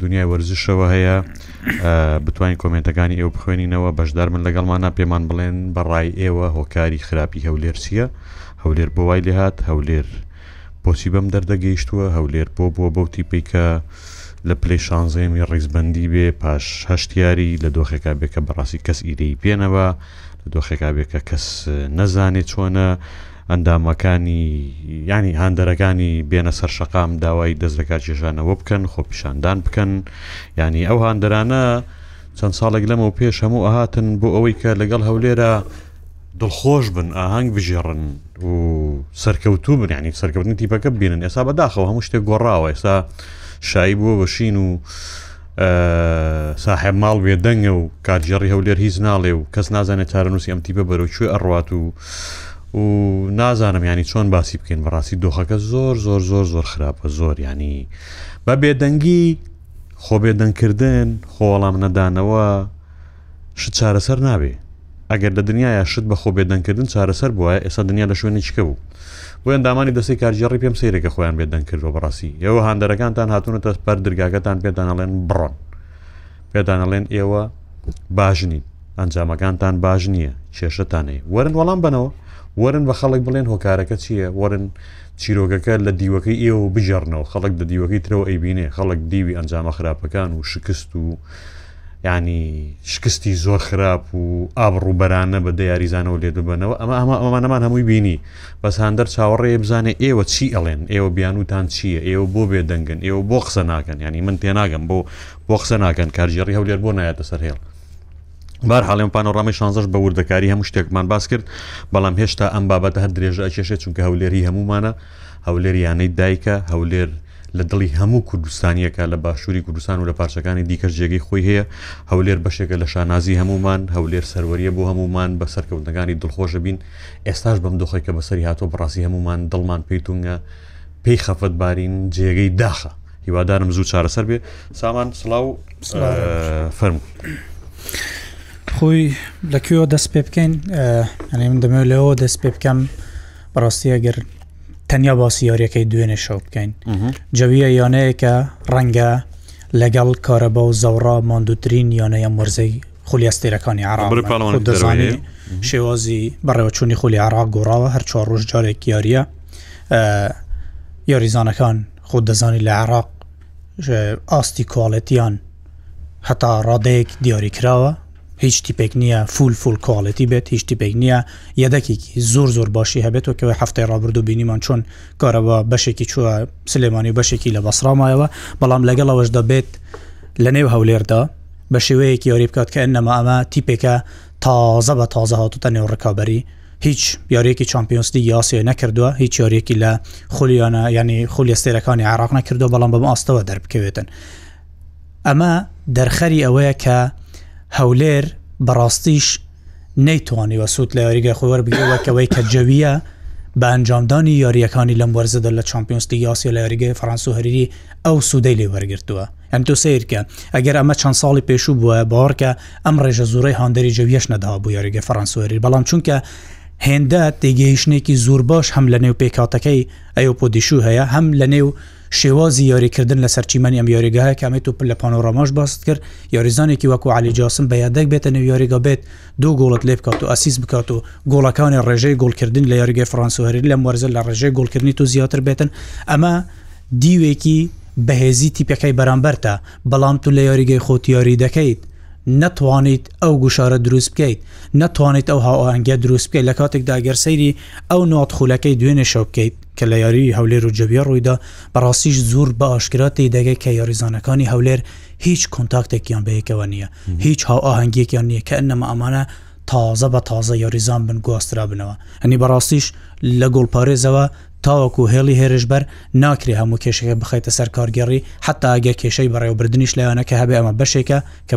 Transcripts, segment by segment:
دونیای وەرزشەوە هەیە بتوانین کۆمنتەکانی ئێوە بخوێنینەوە بەشدار من لەگەڵمانە پێمان بڵێن بەڕای ئێوە هۆکاری خراپی هەولێر چییە هەولێر بۆ وای لێهات هەولێر بۆچی بەم دەردەگەیشتووە هەولێر بۆ بۆ بەو تیپیکە لە پلی شانزەیەمی ڕیزبندی بێ پاش هەشتیاری لە دۆخێکا بێکە بەڕاستی کەس ئیدەی پێێنەوە لە دۆخێکا بێکە کەس نەزانێت چۆنە ئەندامەکانی یانی هاندەرەکانی بێنە سەر شەقام داوای دەست لەکار کێشانەوە بکەن خۆپیشاندان بکەن یانی ئەو هاندەرانە چەند ساڵێک لەمەو پێش هەموو ئەهاتن بۆ ئەوەی کە لەگەڵ هەولێرە دڵخۆش بن ئاهنگ بژێڕن و سەرکەوتوو بن ینی سەرکەوتنی تیپەکە بینن ئێستا بەداخەوە هەموو شتێک گۆڕاوە ئێستا شایی بووە بەشین و ساحێب ماڵ بێ دەنگە و کارگێڕی هەولێر هیچ ناڵێ و کەس نازانێت چارەنووسی ئەم تیپە بەرەو کوێ ئەڕات و و نازانم ینی چۆن باسی بکەین بەڕاستی دۆخەکە زۆر زۆر زۆر زۆر خراپە زۆر ینی بە بێدەنگی خۆ بێدەنگکردن خۆڵام نەدانەوە شت چارەسەر نابێ ئەگەر لە دنیاە شت بەخۆ بێدەنگکردن چارەسەر بووە ئێستا دنیا لە شوێنی چکە بوو بۆ ئەندامانی دەستی کارگێڕی پێم سیرێکە خۆیان بێدەنگ کردوە بەڕاستی ئێوە هاندەرەکانتان هاتوونەتە پەر درگاگەتان پێدانەڵێن بڕۆن پێدانەڵێن ئێوە باشنین ئەنجامەکانتان باش نییە کێشتانەیە وەرن وەڵام بنەوە وەرن بە خەڵک بڵێن هۆکارەکە چییە وەرن چیرۆگەکە لە دیوەکەی ئێوە بژێڕنەوە خەڵک لە دیوەکەی ترەوە ئەیبینێ خەڵک دیوی ئەنجامە خراپەکان و شکست و یانی شکستی زۆر خراپ و ئابڕوبەرانە بە دە یاریزانەوە لێت ببەنەوە ئەمە ئەمە ئەمانەمان هەمووی بینی بەس هاندەر چاوەڕێ بزانێ ئێوە چی ئەڵێن ئێوە بیانوتان چییە ئێوە بۆ بێ دەنگن ئێوە بۆ قسە ناکەن ینی من تێناگەم بۆ بۆ قسە ناکەن کارژێڕی هەولێر بۆ نایەتە سەر هێڵ بار حاڵێن پانۆڕامی شانزش بە وردەکاری هەموو شتێکمان باس کرد بەڵام هێشتا ئەم بابەت هەر درێژە ئەکێشێت چونکە هەولێری هەمومانە هەولێر یانەی دایکە، هەولێر لە دڵی هەموو کوردستانییەکە، لە باشووری کوردستان و لە پارچەکانی دیکەش جێگەی خۆی هەیە، هەولێر بەشێکە لە شانازی هەموومان، هەولێر سەروەرییە بۆ هەموومان، بە سەرکەوتنەکانی دڵخۆش بین، ئێستاش بەم دۆخەی کە بەسەری هاتووە بەڕاستی هەموومان دڵمان پێی تونگە، پێی خەفەتبارین، جێگەی داخە. هیوادارم زوو چارەسەر بێ سامان سڵاو فەرم. خۆی لە کوێوە دەست پێ بکەین ئەنێ من دەمەوێت لەوە دەست پێ بکەم بەڕاستی ئەگەر تەنیا باسی یاریەکەی دوێنێ شەو بکەین جەویە یانەیەکە ڕەنگە لەگەڵ کارەبا و زەوڕا ماندووترین یانەیە مرزەی خولی ئەستێرەکانی عراق دەزانانی شێوازی بەڕێوەچوونی خولی عراق گۆڕاوە هەر چوار ڕۆژ جارێک یاریە یاریزانەکان خۆ دەزانی لە عراق ئاستی کوالەتیان هەتا ڕادەیەک دیاری کراوە هیچ تیپێک نییە فول فول کواڵێتی بێت هیچ تیپێک نییە یەدەکێکی زۆر زۆر باشی هەبێت و کەەوەی هەفتەی ڕابردوو بینیمان چۆن کارەوە بەشێکی چووە سلێمانی و بەشێکی لە بەسرامایەوە بەڵام لەگەڵ ئەوەش دەبێت لە نێو هەولێردا بە شێوەیەکی یاری بکات کە ئەنەما ئەمە تیپێکە تازە بە تازە هاتوتە نێو ڕکابی هیچ یاریەکی چمپیۆنستی یاسیە نەکردووە هیچ یاریەکی لە خولیانە ینی خولی ئەستێرەکانی عراق نەکردو بەڵام بەم ئاستەوە دەربکەوێتن ئەمە دەرخەری ئەوەیە کە هەولێر بەڕاستیش نەیتوانیوە سوود لە یاریگای خۆی وەربگرێت وەک ئەوەی کە جەویە بە ئەنجامدانی یارییەکانی لەم وەرزەدا لە چمپیۆنس لیگی ئاسیا لە یاریگای فەرەنسا و هەریری ئەو سوودەی لێ وەرگرتووە ئەم تۆ سیرکە ئەگەر ئەمە چەند ساڵی پێشوو بووە باوەڕکە ئەم ڕێژە زورەی هاندەری جەویش نەدا بوو یاریگە فەرەنسوەری بەڵام چونکە هێندە تێگەیشتێکی زۆر باش هەم لە نێو پێکاتەکەی ئەو پۆدیشو هەیە هەم لە نێو شێوازی یاریکردن لەسەر چیمەنی ئەم یاریگاهە کە ئەمەی توپ لە پانۆراماش باست کرد، یاریزانێکی وەکو عەلی جاسم بە یەدەگ بێتە نێو یاریگا بێت دوو گۆڵت لێبکات و ئەسیست بکات و گۆڵەکانی ڕێژەی گۆڵکردنی لە یاریگای فڕانس و هەریری لەم وەرزە لە ڕێژەی گۆڵکردنی تۆ زیاتر بێتن ئەمە دیوێکی بەهێزی تیپەکەی بەرامبەرتە بەڵام تو لە یاریگەی خۆت یاری دەکەیت نەتوانیت ئەو گوشارە دروست بکەیت نەتوانیت ئەو هاوئاهەنگیە دروست بکەیت لە کاتێکدا گەر سەیری ئەو نۆت خولەکەی دوێنێ شەو بکەیت کە لە یاریی هەولێر و جەویە ڕوویدا، بەڕاستیش زۆر بە ئاشکرا تێیدەگەی کە یاریزانەکانی هەولێر هیچ کۆنتاکتێکیان بە یەکەوە نییە، هیچ هاوئاهەنگییەکیان نییە، کەئەنەما ئەمانە تازە بە تازە یاریزان بن گواسترابنەوە، یانی بەڕاستیش لە گۆڵپارێزەوە تاوەکو هێڵی هێرشبەر ناکرێ هەموو کێشەکە بخەیتە سەر کارگێڕی، حەتا ئەگەر کێشەی بەڕێوەبردنیش لە یانەکە هەبێ ئەمە بەشێکە کە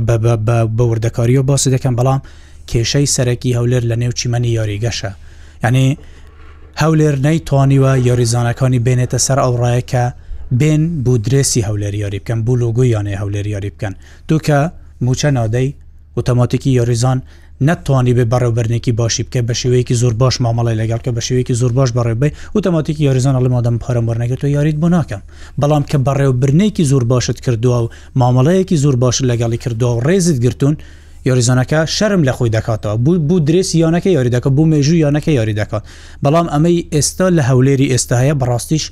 بە وردەکارییەوە باسی دەکەن، بەڵام کێشەی سەرەکی هەولێر لەنێو چیمەنی یاریگەشە، یانی. هەولێر نەیتوانیوە یاریزانەکانی بێنێتە سەر ئەو ڕایە کە بێن بو درێسی هەولێر یاری بکەن بو لۆگۆی یانەی هەولێر یاری بکەن دوکە موچە نادەی ئۆتۆماتیکی یاریزان نەتوانی بێ بەڕێوبەرنێکی باشی بکە بە شێوەیەکی زۆر باش مامەڵی لەگەڵ کە بە شێوەیەکی زۆر باش بەڕێبێ ئۆتۆماتیکی یاریزان ئەڵێ مادەم پارەم وەرنەگرت و یاریت بۆ ناکەم بەڵام کە بەڕێوبرنێکی زۆر باشت کردووە و مامەڵەیەکی زۆر باش لەگەڵی کردووە و ڕێزت گرتوون یاریزانەکە شەرم لە خۆی دەکاتەوە بو بو درێسی یانەکە یاری دەکات بو مێژوو یانەکە یاری دەکات بەڵام ئەمەی ئێستا لە هەولێری ئێستا هەیە بەڕاستیش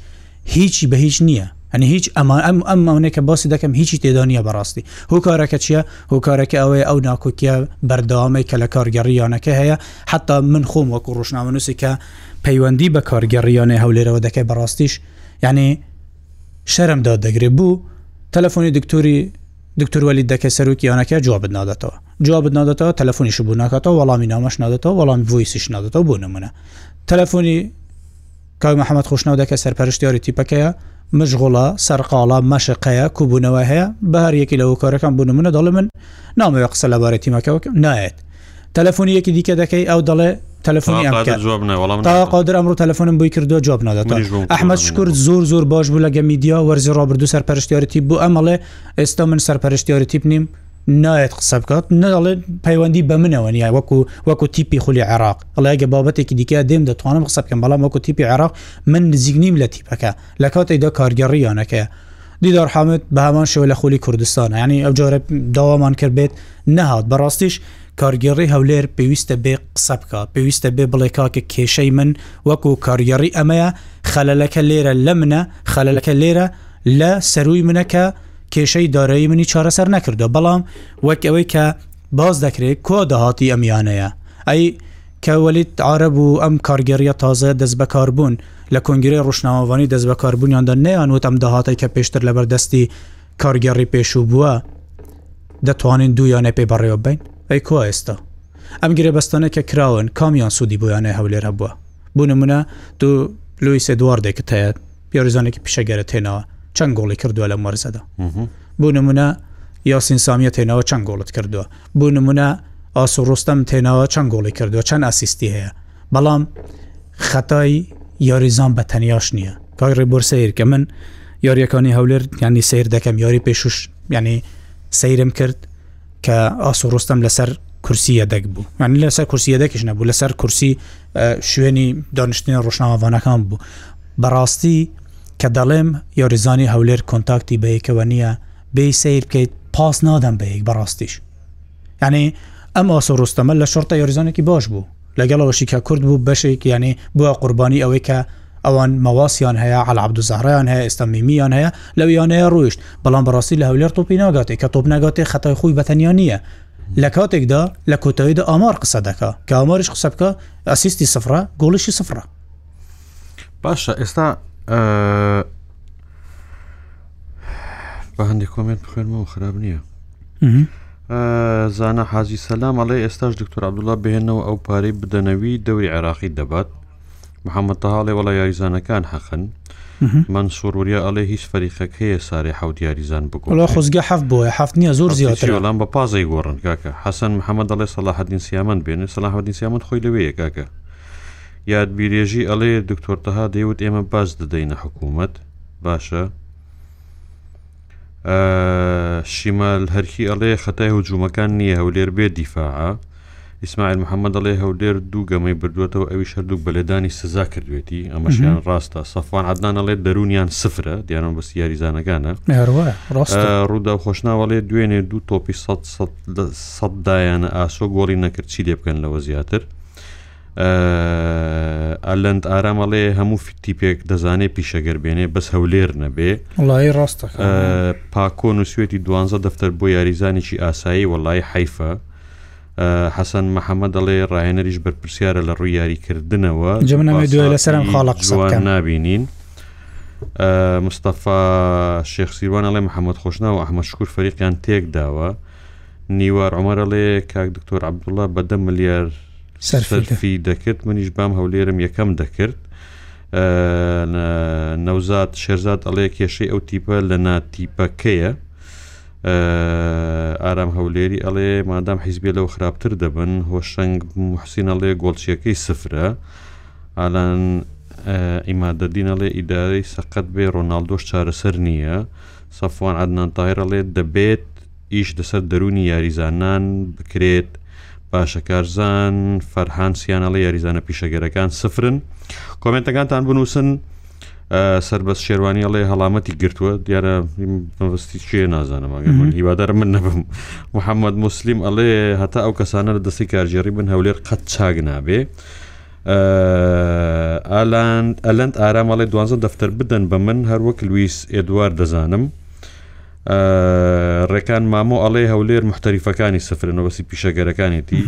هیچی بە هیچ نییە ئەنی هیچ ئەمە ئەم ئەم ماونێک کە باسی دەکەم هیچی تێدا نییە بەڕاستی هۆکارەکە چییە هۆکارەکە ئەوەیە ئەو ناکۆکیە بەردەوامەی کە لە کارگەڕی یانەکە هەیە حتا من خۆم وەکو ڕۆژنامەنووسی کە پەیوەندی بە کارگەڕیانەی هەولێرەوە دەکەی بەڕاستیش یعنی شەرم دادەگرێ بوو تەلەفۆنی دکتۆری دکتور وەلید دەکەی سەروکی یانەکە جوابت نادەتەوە جوابت نادەتەوە تەلەفۆنیش بو ناکاتەوە وەڵامی نامەش نادەتەوە وەڵام ڤۆیسیش نادەتەوە بۆ نمونە تەلەفۆنی کاوی محەممەد خۆشناو دەکە سەرپەرشتیاری تیپەکەیە مژغڵە سەرقاڵە مەشقەیە کوبوونەوە هەیە بە هەر یەکی لە هۆکارەکان بوو نمونە دەڵێ من نامەوێ قسە لەبارەی تیمەکەەوە نایەت تەلەفۆنی یەکی دیکە دەکەی ئەو دەڵێ تەلەفۆنی ئەم بکە جواب نە وەڵام تا نادەم. قادر ئەمڕۆ تەلەفۆنم بۆی کردو جواب نادات منیش بۆم ئەحمد کۆنە شکور منەوە. زۆر زۆر باش بوو لەگە میدیا وەرزی ڕابردوو سەرپەرشتیاری تیپ بوو ئەمەڵێ ئێستا من سەرپەرشتیاری تیپ نیم نایەت قسە بکات نەڵێ پەیوەندی بە منەوە نیە وەکو وەکو تیپی خولی عێراق ئەڵێ ئەگە بابەتێکی دیکە دێم دەتوانم قسە بکەم بەڵام وەکو تیپی عێراق من نزیک نیم لە تیپەکە لە کاتێکدا کارگێڕی یانەکەیە دیدار حامد بە هەمان شێوە لە خولی کوردستانە یانی ئەو جارە داوامان کرد بێت نەهات بەڕاستیش کارگێڕی هەولێر پێویستە بێ قسە بکە پێویستە بێ بڵێ کاکە کێشەی من وەکو کارگێڕی ئەمەیە خەلەلەکە لێرە لە منە خەلەلەکە لێرە لە سەروی منە کە کێشەی دارایی منی چارەسەر نەکردو بەڵام وەک ئەوەی کە باز دەکرێت کۆ داهاتی ئەمیانەیە ئەی کە وەلید عارەب و ئەم کارگێڕییە تازەیە دەستبەکاربوون، لە کۆنگرەی ڕۆژنامەڤانی دەستبەکاربوونیاندا نەیانوت ئەم داهاتەی کە پێشتر لەبەر دەستی کارگێڕی پێشوو بووە، دەتوانین دوو یانە پێی بەڕێوەببەین؟ ئەی کوا ئێستا ئەم گرێبەستانەی کە کراون، کامیان سوودی بۆ یانەی هەولێر هەبووە؟ بۆ نموونە تۆ لویس ئێدواردێکت هەیە، یاریزانێکی پیشەگەرت هێناوە، چەند گۆڵی کردووە لەم وەرزەدا؟ بۆ نموونە یاسین سامییەت هێناوە، چەند گۆڵت کردووە؟ بۆ نمونە ئاسۆ ڕۆستەم تێناوە چەند گۆڵی کردووە چەند ئاسیستی هەیە بەڵام خەتای یاریزان بە تەنیاش نییە کای ڕێبۆر سیر کە من یاریەکانی هەولێر ینی سیر دەکەم یاری پێشوش ینی سەیرم کرد کە ئاسۆ ڕۆستەم لەسەر کورسیە دەک بوو من لەسەر کورسیە دەکیش نەبوو لەسەر کورسی شوێنی دانیشتنی ڕۆژناوانەکان بوو بەڕاستی کە دەڵێم یاریزانی هەولێر کۆنتاکتی بەیەکەوە نییە بێی سەیر بکەیت پاس نادەم بە یەک بەڕاستیش یعنی ئەم ئاسۆ ڕستەمە لە شرتە یۆریزانێکی باش بوو لەگەڵەوەشی کە کورد بوو بەشێک یعنی بووە قوربانی ئەوەی کە ئەوان مەواسیان هەیە عەلعبد و زەهرایان هەیە ئێستا میمیان هەیە لەو یانەیە ڕۆیشت بەڵام بەڕاستی لە هەولێر تۆپی ناگاتێ کە تۆپ ناگاتێ خەتای خۆی بەتەنیا نییە لە کاتێکدا لە کۆتەوەیدا ئامار قسە دەکا کە ئاماریش قسە بکە ئەسیستی سفرە گۆڵیشی سفرە باشە ئێستا بە هەندێک کۆمنت بخوێنمەوە خراپ نییە زانا حاجی سەلام ئەڵێ ئێستاش دکتۆر عبدوڵا بهێنەوە ئەو پارەی بدەنەوی دەوری عێراقی دەبات محەممەد تاڵێ وڵە یاریزانەکان حەقن من سووروریا ئەڵێ هیچ فەریقەک هەیە سارێ حەوت یاریزان بگۆڵ خۆزگە حەف بۆە حەفت نیە زۆر زیاترلام بە پازای گۆڕن کاکە حەسەن محەممەد دەڵێ سەڵاحدین سیامەند بێنێ سەلاحدین سیامەند خۆی لەوەیە کاکە یاد بیرێژی ئەڵێ دکتۆر تەها دەیوت ئێمە باج دەدەینە حکوومەت باشە شیمال هەرکی ئەڵێ خەتای هجوومەکان نییە هەولێر بێ دیفاعە ئیسماعیل محەممەد دەڵێ هەولێر دوو گەمەی بردوێتەوە ئەوی شەردوو بەلێدانی سزا کردوێتی ئەمەشیان ڕاستە سەفوان عدنانەڵێ دەرونیان سفرە دیانەوە بەس یاریزانەکانە ڕوودا خۆشناوەڵێ دوێنێ دوو تۆپی سەددایانە ئاسۆ گۆڵی نەکرد چی لێ بکەن لەوە زیاتر ئەلەند ئارام ئەڵێ هەموو تیپێک دەزانێ پیشەگەر بێنێ بەس هەولێر نەبێ وڵی ڕاستە پاکۆن و سوێتی دوانزە دەفتەر بۆ یاریزانێکی ئاسایی وەڵی حیفە حەسەن محەممە دەڵێ ڕاهێنەریش بەرپسیارە لە ڕووی یاریکردنەوە جمنەوە دوێ لەسەرم خاڵە قسەکان نبینین. مستەفا شێخسیوان ئەڵێ محەممەد خۆشناو ئەحمە شکور فەریقیان تێک داوە نیوار عومەر ئەڵێ کاک دکتۆر عەبدوڵا بە دە ملیار سەرفی دەکرد منیش بام هەولێرم یەکەم دەکرد نەوزات شێرزاد ئەڵێ کێشەی ئەو تیپە لە ناتیپەکەیە ئارام هەولێری ئەڵێ مادام حیزبێ لەو خراپتر دەبن هۆشەنگ محسین ئەڵێ گۆڵچیەکەی سفرە ئالان ئیمادەدین ئەڵێ ئیدارەی سەقەت بێ ڕۆناالدۆش چارەسەر نییە سەفوان عەدنان تاهیر ئەڵێت دەبێت ئیش لەسەر دەروونی یاریزانان بکرێت، باشەکارزان فەرهان سیان ئەڵێ یاریزانە پیشەگەرەکان سفرن کۆمێنتەکانتان بنووسن سربەست شێوانی ئەڵێ هەڵامەتی گرتووە دیارە مەبستی چێ نازانم من هیوادار من نەبم محەممەد مسلیم ئەڵێ هەتا ئەو کەسانە لە دەستی کارژێڕی بن هەولێر قەت چاک نابێ ئالند ئەلەند ئارام ئەڵێ دوانزە دەفتەر بدەن بە من هەروەک لویس ئێدوار دەزانم ڕێکان مامۆ ئەڵێ هەولێر محتەریفەکانی سفرەنەوەسی پیشەگەرەکانێتی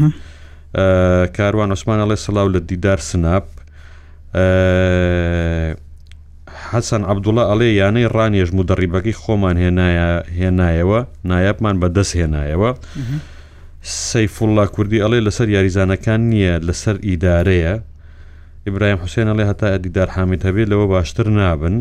کاروان عوسمان ئەڵێ سلااو لە دیدار سناپ حەسەن عبدوڵە ئەڵێ یانەی ڕانێژم و دەڕیبەکەی خۆمان هێنایە هێنایەوە نایابمان بەدەست هێنایەوە سەیفوڵڵا کوردی ئەڵێ لەسەر یاریزانەکان نییە لەسەر ئیدارەیە ئیبراهیم حوسێن ئەڵێ هەتا ئەدیدار حامد هەبێت لەوە باشتر نابن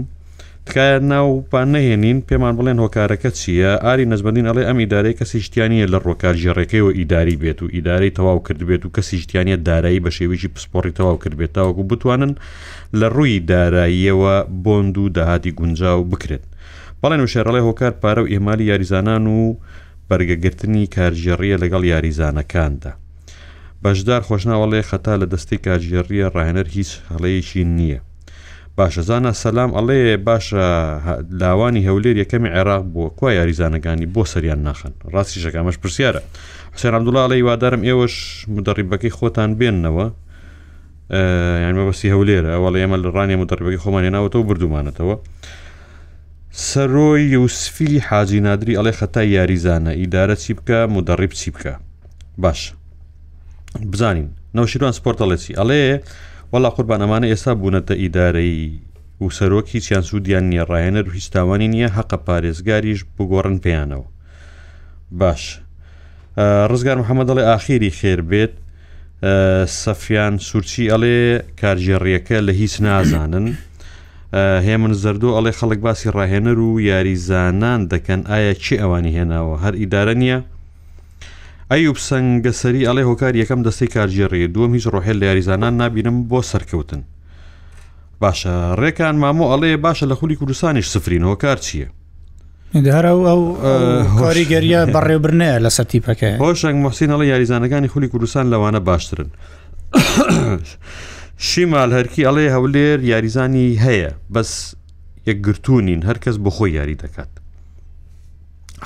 تکایە ناو پان نەهێنین پێمان بڵێن هۆکارەکە چییە ئاری نەزبەندین ئەڵێ ئەم ئیدارەی کەسی شتیانە لە ڕۆکار ژێڕێکەی و ئیداری بێت و ئیدارەی تەواو کرد بێت و کەسی شتیانە دارایی بە شێویی پسپۆڕی تەواو کرد بێت تاوەکو بتوانن لە ڕووی داراییەوە بۆند و داهاتی گونجاو بکرێت بەڵێن و شێڕڵێ هۆکار پارە و ئێمالی یاریزانان و بەرگەگرتنی کارگێڕییە لەگەڵ یاریزانەکاندا. بەشدار خۆشناو ئەڵێ خەتا لە دەستەی کارگێڕییە ڕاهێنەر هیچ هەڵەیەکی نییە. باشە زانا سەلام ئەڵێ باشە لاوانی هەولێر یەکەمی عێراق بووە کوا یاریزانەکانی بۆ سەریان ناخن ڕاستی شەکامەش پرسیارە حسێن عبدوڵا ئەڵێ وادارم ئێوەش مدەڕیبەکەی خۆتان بێننەوە یان مەبەستی هەولێرە ئەوڵێ ئێمە لە ڕانێ مدەڕبەکەی خۆمانێناوەتەوە بردومانەتەوە سەرۆ یوسفی حاجی نادری ئەڵێ خەتای یاریزانە ئیدارە چی بکە مدەڕیب چی بکە باش بزانین نەوشیروان سپۆرتەڵێسی ئەڵێ وەڵا قوربان ئەمانە ئێستا بوونەتە ئیدارەی و سەرۆکی چیان سوودیان نییە ڕایەنەر و هیچ تاوانی نییە هەقە پارێزگاریش بگۆڕن پێیانەوە باش ڕزگار محەممەد دەڵێ ئاخیری خێر بێت سەفیان سوورچی ئەڵێ کارژێڕیەکە لە هیچ نازانن هێمن زەردۆ ئەڵێ خەڵک باسی ڕاهێنەر و یاریزانان دەکەن ئایا چی ئەوانی هێناوە هەر ئیدارە نییە ئەیوب سنگەسەری ئەڵێ هۆکار یەکەم دەستی کارگێڕی دووەم هیچ ڕۆحێل لە یاریزانان نبینم بۆ سەرکەوتن باشە ڕێکان مامۆ ئەڵێ باشە لە خولی کوردستانیش سفرین هۆکار چییە؟ هەرە و ئەو کاریگەریە بەڕێوبرنەیە لەسەر تیپەکە هۆشنگ محسینەڵی یاریزانەکانی خولی کوردستان لەوانە باشترن شیمال هەرکی ئەڵێ هەولێر یاریزانی هەیە بەس یەکگرتوونین هەرکەس بۆ خۆی یاری دەکات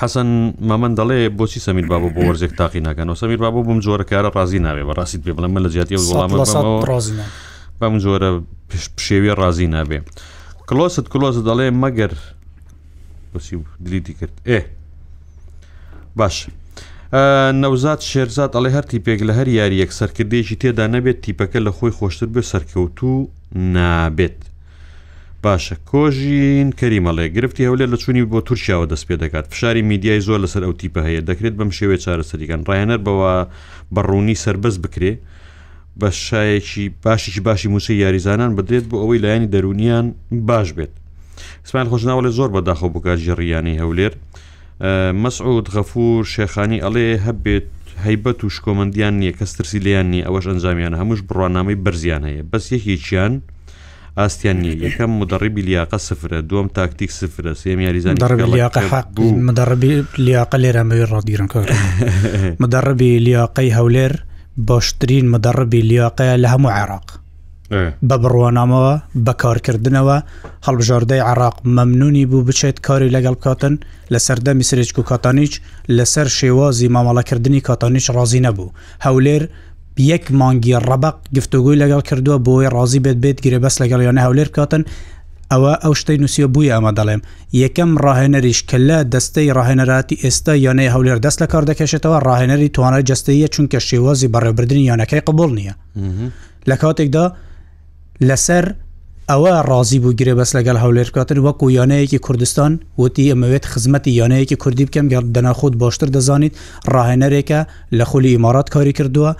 حەسەن مامەن دەڵێ بۆچی سەمیر بابە بۆ وەرزێک تاقی ناکەنەوە سەمیر بابە بم جۆرەکارە ڕازی ناوێ بە ڕاستیت پێ بڵێ من لە جیاتی وڵامەوە بەم جۆرە پشێوی ڕازی نابێ کلۆست کلۆز دەڵێ مەگەر بەسی دلیتی کرد ئێ باش نەوزات شێرزاد ئەڵێ هەر تیپێک لە هەر یاریەک سەرکردێکی تێدا نەبێت تیپەکە لە خۆی خۆشتر بێ سەرکەوتو نابێت باشە کۆژین کەریمەڵێ گرفتی هەولێ لە چووی بۆ تورکیاوە دەست پێ دەکات فشاری میدیای زۆر لەسەر ئەو تیپە هەیە دەکرێت بەم شێوێ چارەسەریگەن ڕایەنەر بەوە بەڕوونی سربەست بکرێ بە شایەکی باشێکی باشی موچە یاریزانان بدرێت بۆ ئەوەی لایەنی دەرونیان باش بێت سمان خۆشناوەڵێ زۆر بەداخۆ بکات ژێڕیانەی هەولێر مەسعود غەفور شێخانی ئەڵێ هەبێت هەیبەت و شکۆمەندیان نییە کەس ترسی لیان نیە ئەوەش ئەنجامیان هەموش بڕوانامەی بەرزیان هەیە بەس یەکێکیان ئاستیان نیە یەکەم مدەڕیبی لیاقە سفرە دووەم تاکتیک سفرە سێم یاریزانی مدەڕبی لیاقە حەق بوو مدەڕبی لیاقە لێرە مەوێ ڕادگیرم کە مدەڕبی لیاقەی هەولێر باشترین مدەڕبی لیاقەیە لە هەموو عێراق بە بڕوانامەوە بەکارکردنەوە هەڵبژاردەی عراق مەمنونی بوو بچێت کاری لەگەڵ بکاتن لە سەردەمی سرێچک و کاتانیچ لەسەر شێوازی مامەڵەکردنی کاتانیچ ڕازی نەبوو هەولێر یەک مانگی ڕەبەق گفتوگۆی لەگەڵ کردووە بۆی ڕازی بێت بێت گرێبەست لەگەڵ یانە هەولێر بکاتن ئەوە ئەو شتەی نووسیوە بووی ئەمە دەڵێم یەکەم ڕاهێنەریش کە لە دەستەی ڕاهێنەراتی ئێستا یانەی هەولێر دەست لە کار دەکەشێتەوە ڕاهێنەری توانای جستەیە چونکە شێوازی بەڕێوبردننی یانەکەی قبول نییە لە کاتێکدا لەسەر ئەوە ڕازی بوو گرێبەست لەگەڵ هەولێر بکاتن وەکو یانەیەکی کوردستان وتی ئەمەوێت خزمەتی یانەیەکی کوردی بکەم گەڵ دەناخۆت باشتر دەزانیت ڕاهێنەرێکە لە خولی ئیمارات کاری کردووە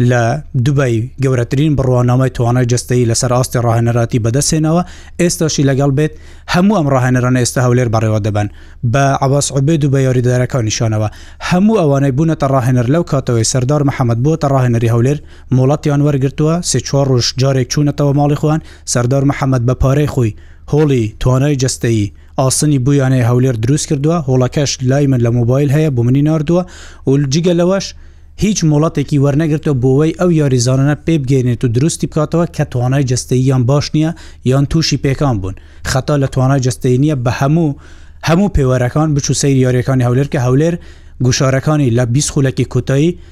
لە دوبای گەورەترین بڕوانامەی توانای جستەیی لەسەر ئاستی ڕاهێنەراتی بەدەستێنەوە ئێستاشی لەگەڵ بێت هەموو ئەم ڕاهێنەرانە ئێستا هەولێر بەڕێوە دەبەن بە عباس عبێد و بە یاریدەدەرەکانیشانەوە هەموو ئەوانەی بوونەتە ڕاهێنەر لەو کاتەوەی سەردار محەمەد بووەتە ڕاهێنەری هەولێر مۆڵەتیان وەرگرتووە، سێ چوار ڕۆژ جارێک چوونەتەوە ماڵی خۆیان، سەردار محەمەد بە پارەی خۆی، هۆڵی، توانای جەستەیی، ئاسنی بۆ یانەی هەولێر دروست کردووە، هۆڵەکەش لای من لە مۆبایل هەیە بۆ منی ناردووە و جگە لەوەش هیچ مۆڵەتێکی وەرنەگرتووە بۆوەی ئەو یاریزانانە پێ بگەینێت و دروستی بکاتەوە کە توانای جەستەییان باش نییە یان تووشی پێکان بوون خەتا لە توانای جەستەیی نییە بە هەموو هەموو پێوەرەکان بچوو سەیری یاریەکانی هەولێر کە هەولێر گوشارەکانی لە بیست خولەکی کۆتایی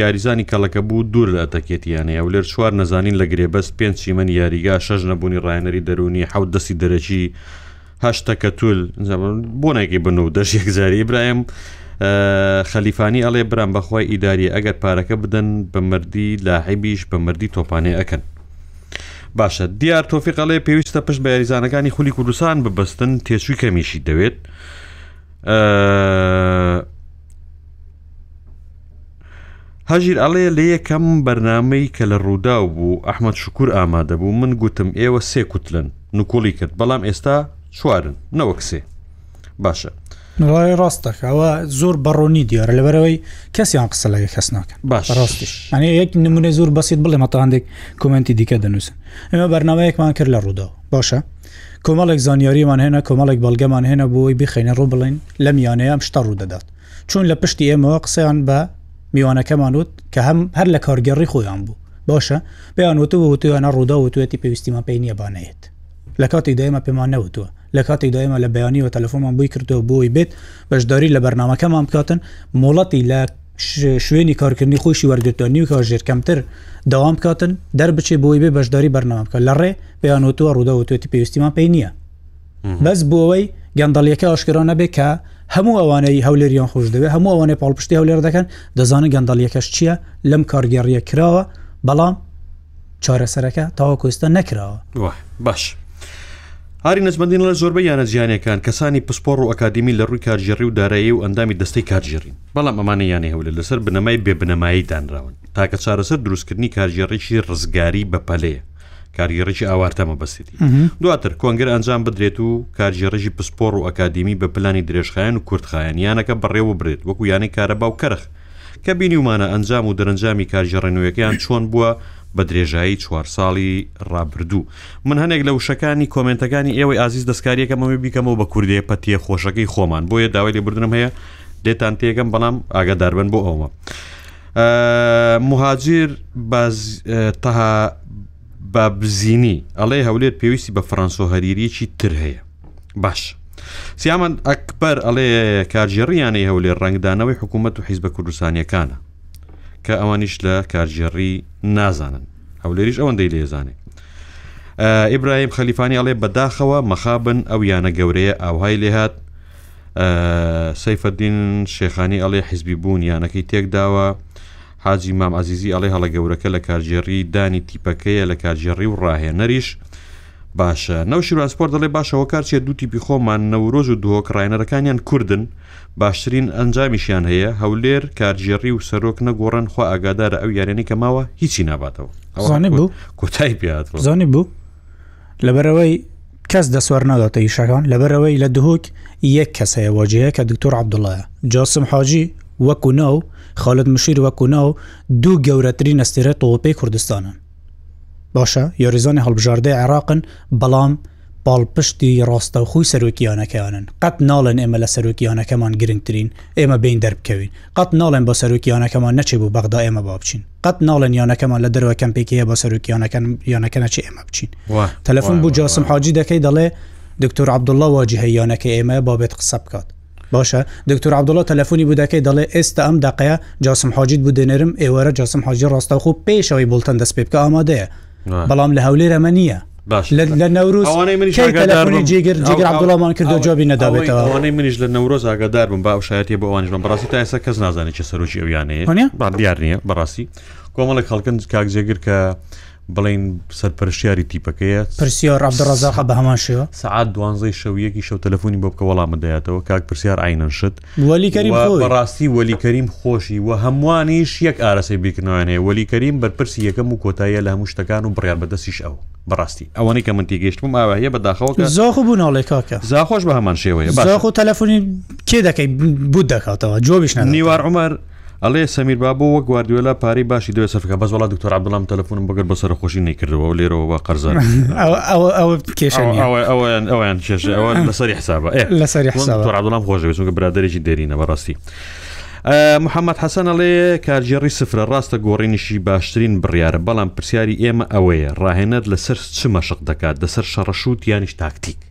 یاریزانی کەڵەکەبوو دوور لە ئەتەکێتی یانەی هەولێر، چوار نەزانین لە گرێبەست، پێنج چیمەنی یاریگا، شەش نەبوونی ڕاهێنەری دەروونی، حەوت دەستی دەرەکی، هەشت تەکەتول، بۆ نایکەی بە نۆ و دەش یەکجاری؟ ئیبراهیم خەلیفانی ئەڵێ برام بەخوای ئیداریە ئەگەر پارەکە بدەن بە مردی لاعبیش بە مردی تۆپانێ ئەکەن. باشە دیار تۆفیقەڵێ پێویستە پشت بە یاریزانەکانی خولی کوردستان ببەستن تێچووی کەمیشی دەوێت هەژیر ئەڵێ لە یەکەم بەرنامەی کە لە ڕووداو بوو ئەحمد شکور ئامادە بوو من گوتم ئێوە سێ کوتلەن نکوڵی کرد بەڵام ئێستا چوارن نەوەک سێ باشە ڕای ڕاستەکەەوە زۆر بەڕۆنی دیارە لەبەرەوەی کەسیان قسە لە کەس ناکەن باش ڕاستیش ئەنێ یەک نمونە زۆر بەسیت بڵێ مەتاندێک کۆمنتی دیکە دەنووسن ئەمە بەرنمەیەکمان کرد لە ڕووداو باشە کۆمەڵێک زانیاریمان هێنا کۆمەڵێک بەڵگەمان هێنا بۆی بخینە ڕوو بڵین لەم یانەیە ئەم شتە ڕوو دەدات چوون لە پشتی ئێمەوە قسەیان بە میوانەکەمان وت کە هەم هەر لە کارگێڕی خۆیان بوو باشە پێیان وتوە وتویانە ڕوودا وتوێتی پێویستیمان پێی نییە بانەیەت لە کاتێک دایمە پێمان نەوتوە لە کاتێک دایمە لە بەیانی و تەلەفۆمان بووی کردو بۆی بێت بەشداری لە بەرنمەکەمان بکاتن مۆڵەتی لە شوێنی کارکردنی خۆشی وەرگتووە نیو کاژێر کەمتر داوام بکاتن دەربچێ بۆی بێ بەشداری بەرنامە بکە لە ڕێ پێیان وتووە ڕوودا وتوێتی پێویستیمان پێی نییە بەس بۆوەی گەندەڵیەکە ئاشکرا نەبێ کە هەموو ئەوانەی هەولێریان خۆش دەوێت هەموو ئەوانەی پاڵپشتی هەولێر دەکەن دەزانن گەندەڵیەکەش چییە لەم کارگەڕیە کراوە بەڵام چارەسەرەکە تاوە کوستە نەکراوە باش. هاری نەزمەندین لە زۆربە یانە زیانەکان کەسانی پسپۆڕ و ئەکادمی لە ڕووی کارژێڕی و دارایی و ئەندامی دەستەی کارژێڕین بەڵام ئەمانە یانەی هەولە لەسەر بنەمای بێبنەمایی دانراون تاکە چارەسەر دروستکردنی کارژێڕێکی ڕزگاری بەپەلەیە کارگەڕێکی ئاوارتە مەبەستێتی دواتر کۆنگر ئەنجام بدرێت و کارگێڕێژی پسپۆڕ و ئەکادمی بە پلانی درێژخایەن و کورتخایەن یانەکە بەڕێ و برێت وەکو یانەی کارەبا و کەرخ کە بینیومانە ئەنجام و دەرەنجامی کارژەڕێنوەکەیان چۆن بووە بە درێژایی چوار ساڵی ڕابردوو من هەنێک لە وشەکانی کۆمنتەکانی ئێوەی ئازیز دەستکاریەکەمەوە بیکەمەوە بە کوردێ پەتیە خۆشەکەی خۆمان بۆیە داوای لێبردنم هەیە دێتان تێگەم بەڵام ئاگاداربن بۆ ئەومە. مهاجر تەها بابزینی ئەڵێ هەولێر پێویستی بە فەرەنسۆ هەریریەکی تر هەیە باش سیامەن ئەکبەر ئەڵێ کارژێڕیانەی هەولێر ڕنگدانەوەی حکوومەت و حیزبە کوردستانیەکانە کە ئەوانیش لە کارژێڕی نازانن هەولێریش ئەوەندەی لێزانێ ئیبراهیم خەلیفانی ئەڵێ بەداخەوە مەخابن ئەو یانە گەورەیە ئاوهای لێهات سەیفەدین شێخانی ئەڵێ حیزبی بوون یانەکەی تێکداوە حاجی مام عزیزی ئەڵێ هەڵە گەورەکە لە کارژێڕی دانی تیپەکەیە لە کارژێڕی و ڕاهێنەریش باشە نەوشیراسپۆر دەڵێ باشەوە کارچێ دوو تیپی خۆمان نەورۆز و دۆک ڕایەنەرەکانیان کوردن باشترین ئەنجامیشیان هەیە هەولێر کارژێڕی و سەرۆک نەگۆڕن خوا ئاگادارە ئەو یارێنی کە ماوە هیچی ناباتەوە ئەوانە بوو کۆتای پیات زۆنی بوو لەبەرئەوەی کەس دەست وەرنەداتە ئیشەکان لەبەرئەوەی لە دهۆک یەک کەس هەیە بۆ جێیە کە دکتۆر عەبدوڵڵایە جاسم حاجی وەکو ناو خالد مشیر وەکو ناو دوو گەورەترین ئەستێرەی تۆپەی کوردستانن باشە یاریزانی هەڵبژاردەی عێراقن بەڵام پاڵپشتی ڕاستەوخۆی سەرۆکیانەکەیانن قەت ناڵێن ئێمە لە سەرۆکیانەکەمان گرنگترین ئێمە بین دەربکەوین قەت ناڵێن بە سەرۆکیانەکەمان نەچێ بۆ بەغدا ئێمە با بچین قەت ناڵێن یانەکەمان لە دەرەوە کەمپێکی هەیە بە سەرۆکی یانەکەن یانەکە نەچێ ئێمە بچین تەلەفۆن بوو جاسم حاجی دەکەی دەڵێ دکتۆر عبدله واجی هەیە یانەکە ئێمە بابێت قسە بکات باشە دکتۆر عبدله تەلەفۆنی بوو دەکەی دەڵێ ئێستا ئەم دقەیە جاسم حاجیت بودێنەرم ئێوەرە جاسم حاجی ڕاستەخۆ پێشەوەی بولتەن دەست پێ بکە ئامادەیە بەڵام لە هەولێر ئەمە نییە لە نەوروز جێگرڵامان کردو جوابی نەداێتەوە ئەوانەی منیش لە نەورۆز ئاگادار بم با شایەتی بۆ ئەوانش بم بەڕاستی تا ئێستا کەس نازانێت چه سەرۆکی ئەویانەیە دیار نییە بەڕاستی کۆمەڵێک خەڵکن کاک جێگر کە بڵین سەرپەرشیاری تیپەکەیە پرسیۆ ڕابدڕزاخە بە هەمان شێوە سعات دوانزەی شەویەکی شەو تەلەفۆنی بۆ بکە وەڵام بدەیاتەوە کاک پرسیار ئاینەن شت وەلی کەریم خۆی. بەڕاستی وەلی کەریم خۆشی و هەمووانیش یەک ئارەسەی بیرکردنەوەیان هەیە وەلی کەریم بەرپرسی یەکەم و کۆتاییە لە هەموو شتەکان و بڕیار بەدەستیش ئەو بەڕاستی ئەوەنەی کە من تێگەیشتبووم ئاوا هەیە بەداخەوە کە زۆخ و بوونەوەڵێ کاکە زاخۆش بە هەمان شێوەیە باشە. زۆخ و تەلەفۆنی کێ دەکەی بوت دەکاتەوە جوابیش نادات. نیوار عومەر ئەڵێ سەمیر بابۆ وە گواردیۆلا پارەی باشی دەوێت سەفکە بەس وڵات دکتۆر عبدڵام تەلەفۆنم بگەر بە سەرخۆشی نەیکردەوە و لێرەوە بە قەرزار ئەویان ئەویان کێش ئەوە لەسەری حسابە لەسەری حسابتۆر عبدڵام خۆش بێتونکە برادێکی دێرینە بەڕاستی. محەممەد حەسەن ئەڵێ کارگێڕی سفرە ڕاستە گۆڕینیشی باشترین بڕیارە بەڵام پرسیاری ئێمە ئەوەیە ڕاهێنەر لەسەر چ مەشق دەکات لەسەر شەڕەشوت یانیش تاکتیک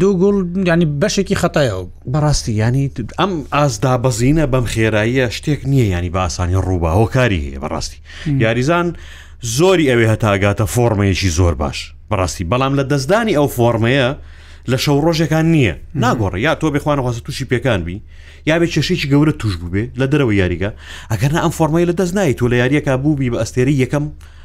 دوو گوڵ ینی بەشێکی خەتایەوە بەڕاستی ینی ئەم ئاسدا بەزینە بەم خێراییە شتێک نییە ینی باسانی ڕووبا هۆکاری هەیە بەڕاستی یاریزان زۆری ئەوێ هەتاگاتە فۆرمەیەکی زۆر باش بەڕاستی بەڵام لە دەستدانی ئەو فۆرمەیە لە شەو ڕۆژەکان نییە ناگۆڕ یا تۆ بخوانەوەسە تووشی پێکان بی یا بێ کێشێکی گەورە توش بووبێ لە دەرەوە یاریگە ئەگەر ئەم فۆرمەی لە دەست نایت تۆ لە یاریەکە بووبی بە ئەستێری یەکەم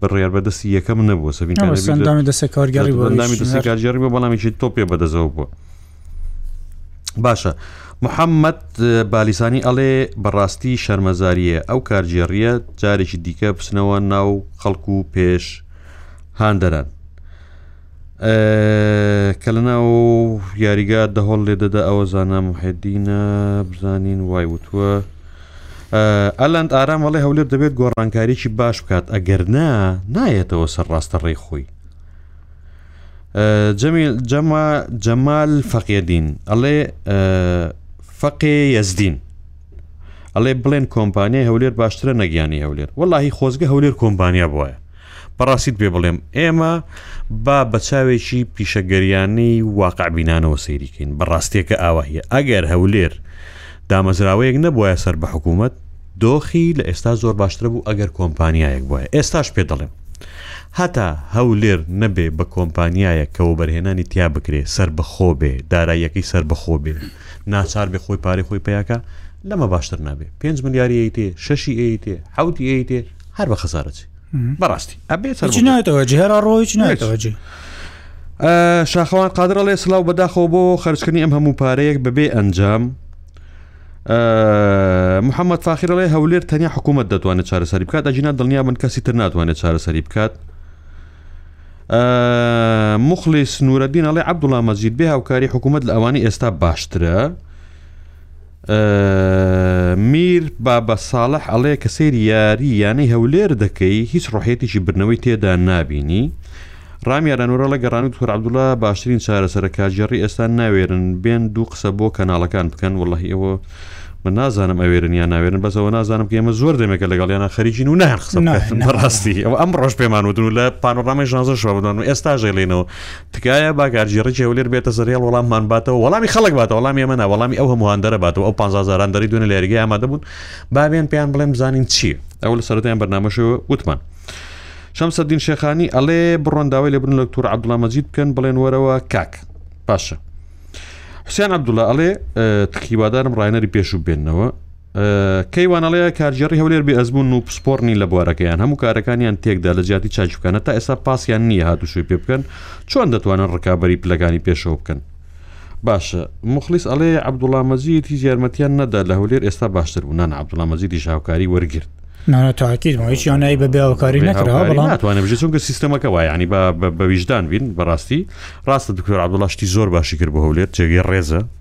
بڕیار بەدەستی یەکەم نەبووە سەندامی دەستی کارگەڕی بەندامی دەستی کارگەڕی بۆ بەڵامێکی تۆپێ بەدەزەوە بووە باشە محەممەد بالیسانی ئەڵێ بەڕاستی شەرمەزاریە ئەو کارگێڕیە جارێکی دیکە بچنەوە ناو خەڵکو و پێش هاندەران کە لە ناو یاریگا دەهۆڵ لێ دەدا ئەوە زانا محێدینە بزانین وای وتووە ئەلند ئارام وڵی هەولێر دەبێت گۆڕانکاریی باش بکات ئەگەر نا نایەتەوە سەر ڕاستە ڕێ خۆی جەمیل جەما جەمال فەقێدین ئەڵێ فەقێ یەزدین ئەڵێ بڵێن کۆمپانیای هەولێر باشترە نەگیانی هەولێر وەڵی خۆزگە هەولێر کۆمپانیا بواە بەڕاستیت پێ بڵێم ئێمە با بەچاوێکی پیشەگەریانەی واقعبینانەوە سەیریکەین بەڕاستیەکە ئاواهە ئەگەر هەولێر دامەزراوەیەک نەبواە سەر بە حکوومەت دۆخی لە ئێستا زۆر باشتر بوو ئەگەر کۆمپانیایەک بواە ئێستاش پێ دەڵێم هەتا هەولێر نەبێ بە کۆمپانیایە کەەوە بەرهێنانی تیا بکرێ سەر بەخۆ بێ داراییەکەی سەر بەخۆ بێ ناچار بێ خۆی پارەی خۆی پیاکە لەمە باشتر نابێ پێنج ملیاری ئەیتێ شەشی ئەیتێ حوتی ئەیتێ هەر بە خەسارەتی بەڕاستی ئەبێت ناتەوە هەر ڕۆ هیچ ناتەوە جێ شاخەوان قادرڵێ سلااو بەداخەوە بۆ خرجکردنی ئەم هەموو پارەیەک بەبێ ئەنجام محەممەد فاخیرڵێ هەولێر تەنیا حکوومەت دەتوانێت چارەسەری بکات ئەجینا دڵنیا من کەسی تر ناتوانێت چارەسەری بکات مخلی سنوورەدینەڵێ عبدوڵام مەزید بێ هاوکاری حکوومەت لە ئەوانی ئێستا باشترە میر بابە ساڵح ئەڵێ کە سەیری یاری یانەی هەولێر دەکەی هیچ ڕۆحێتیشی برنەوەی تێدا نابینی ڕامیارە نورەڵە گەڕان و تۆر عبدوڵە باشترین چارەسەرە کارگێڕی ئێستا ناوێرن بێن دوو قسە بۆ کەناڵەکان بکەن وڵی ئەوە من نازانم ئەوێرن یا ناوێرن بەسەوە نازانم کە ئمە زۆر دەمێکە لەگەڵ یانە خەریجین و نان قسەڕاستی ئەو ئەم ڕۆژ پێمان ودن و لە پانۆڕامی ژانزە شوابدان و ئێستا ژێلینەوە تکایە با کارگێڕی کێولێر بێتە سەر هێڵ وەڵاممان باتەوە وەڵامی خەڵک باتە وەڵامی ئەمە نا وەڵامی ئەو هەموو هاندەرە باتەوە ئەو 500 هەزار هاندەری دوێنێ لە یاریگای ئامادە بوون با بێن پێیان بڵێم بزانین چییە ئەو لە سەرەتایان بەرنامەشەوە وتمان شەمسەدین شێخانی ئەڵێ بڕۆن داوای لە بن لە تور عبدڵە مەجید بکەن بڵێن وەرەوە کاک باشە حوسیان عبدوڵە ئەڵێ تخیوادارم ڕایەنەری پێشوو بێنەوە کەیوان ئەڵێ کارگێڕی هەولێر بێ ئەزمون و پسپۆر نین لە بوارەکەیان هەموو کارەکانیان تێکدا لە جیاتی چاک بکەنە تا ئێستا پاسیان نییە هاتوچۆی پێ بکەن چۆن دەتوانن ڕکابی پلەکانی پێشەوە بکەن باشە مخلیس ئەڵێ عبدوڵامەزیت هیچ یارمەتیان نەدا لە هەولێر ئێستا باشتر بوو نان عبدوڵامەزیدی شاوکاری وەرگرت نانەتاکییانایی بە بێوکاری ناتوانێت بژێت چونکە سیستمەکە وای ینی بە بەویژدان بین بەڕاستی ڕاستە دکتۆر عبدوڵاشتی زۆر باشی کرد بە هەولێت جێگەی ڕێزە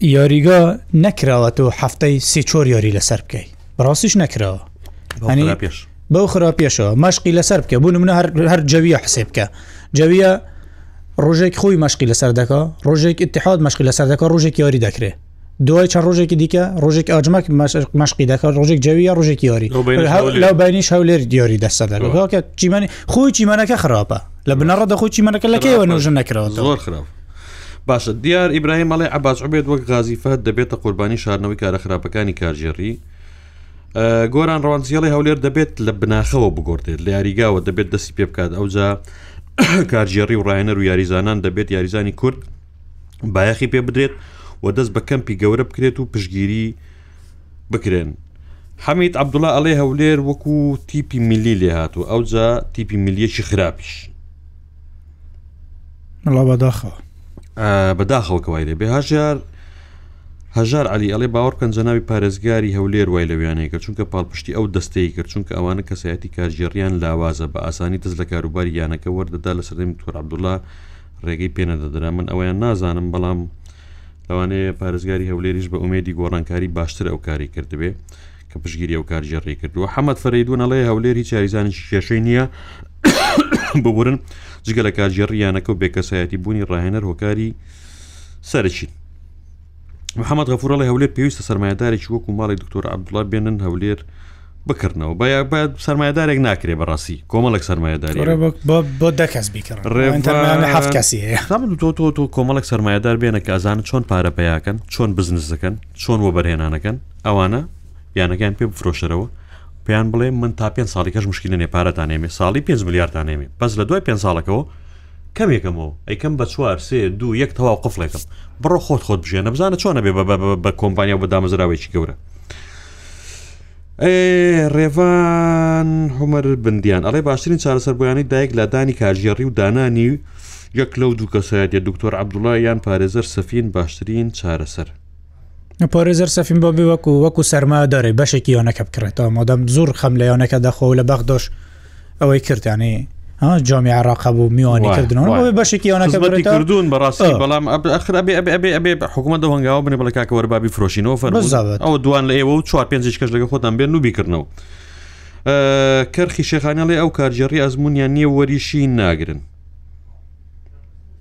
یاریگا نەکراوە تۆ هەفتەی سێ چۆر یاری لەسەر بکەیت بەڕاستیش نەکراوە بەو خرا پێشەوە مەشقی لەسەر بکە بوون منە هەر جەویە حسێ بکە جەویە ڕۆژێک خۆی مەشقی لەسەر دەکە ڕۆژێک اتحاد مەشقی لەسەر دەکە ڕۆژێک یاری دەکرێت دوای چەند ڕۆژێکی دیکە ڕۆژێک ئاجمەک مەشقی دەکات ڕۆژێک جەویە ڕۆژێک یاری لەو بینیش هەولێر دیاری دەستە دەکە چیمانی خۆی چیمانەکە خراپە لە بنەڕە دەخۆی چیمانەکە لەکەیەوە نوژن نەکرەوە زۆر خراپ باشە دیار ئیبراهیم ئەڵێ عباس عبێت وەک غازی فهد دەبێتە قوربانی شارنەوەی کارە خراپەکانی کارژێڕی گۆران ڕوانزیێڵی هەولێر دەبێت لە بناخەوە بگۆڕدێت لە یاریگاوە دەبێت دەستی پێ بکات ئەوجا کارژێڕی و ڕایەنەر و یاریزانان دەبێت یاریزانی کورد بایەخی پێ بدرێت و دەست بە کەمپی گەورە بکرێت و پشگیری بکرێن حەمید عبدوڵە ئەڵێ هەولێر وەکو تیپی ملی لێهاتوو ئەوجا تیپی ملیەکی خراپیش مەڵا بەداخەوە بەداخەوە کەوای لێ بێ هاژار هەژار علی ئەڵێ باوەڕکەن جەناوی پارێزگاری هەولێر وای لە ویانەیەکە چونکە پاڵپشتی ئەو دەستەی کرد چونکە ئەوانە کەسایەتی کارژێڕیان لاوازە بە ئاسانی دەست لە کاروباری یانەکە وەردەدا لە سەردەمی تۆر عبدوڵە ڕێگەی پێنەدەدرا من ئەویان نازانم بەڵام لەوانەیە پارێزگاری هەولێریش بە ئومێدی گۆڕانکاری باشتر ئەو کاری کردبێ کە پشگیری ئەو کارگێڕی کردووە حەمەد فەریدون ئەڵێ هەولێر هیچ یاریزانێکی کێشەی نییە ببورن جگە لە کارگێڕی یانەکە و بێکەسایەتی بوونی ڕاهێنەر هۆکاری سەرچین محەممەد غەفورەڵی هەولێر پێویستە سرمایهدارێکی وەکو ماڵی دکتۆر عبدڵە بێنن هەولێر بکردنەوە بە باید سرمایهدارێک ناکرێ بەڕاستی کۆمەڵک سرمایهداری بۆ دەکەس بیکڕ کەسی تۆ تۆ تۆ کۆمەڵک سرمایهدار بێنە کە ئازان چۆن پارە پیاکەن چۆن بزنس دەکەن چۆن وەبەرهێنانەکەن ئەوانە یانەکان پێ بفرۆشەرەوە پێیان بڵێ من تا پێ ساڵی کەش مشکلە نێپارەتانێمێ ساڵی پێ ملیارتانێمێ بەس لە دوای پێ ساڵەکەەوە کەم یەکەمەوە ئەیکەم بە چوار سێ دوو یەک تەواو قفلێکم بڕۆ خۆت خۆت بژێنە بزانە چۆنە بێ بە کۆمپانیا بە دامەزراوێکی گەورە ڕێڤان هەمەر بندیان ئەڵێ باشترین چارەسەر بۆیانی دایک لە دانی کاژێڕی و دانانی یەک لەو دوو کەسایەتە دکتۆر عبدوڵایان پارێزەر سەفین باشترین چارەسەر پارێزەر سەفین بابی وەکو وەکو سەرما دەرێ بەشێکی یانەکە بکڕێتەوە مادەم زۆر خەم لە یانەکە دەخۆ لە بەغدۆش ئەوەی کردیانێ جامی عراق بوو میوانی کردنەوە بەشێکی یانەکە کردوون بەڕاستی بەڵام ئەخر ئەبێ ئەبێ ئەبێ ئەبێ حکوومەت دەوەنگاوە بنێ بڵێ کاکە وەربابی فرۆشینەوە فەر ئەو دوان لە ئێوە و چوار پێنج کەش لەگە خۆتان بێن و بیکردنەوە کەرخی شێخانەڵێ ئەو کارجێڕی ئەزمونیان نییە وەریشی ناگرن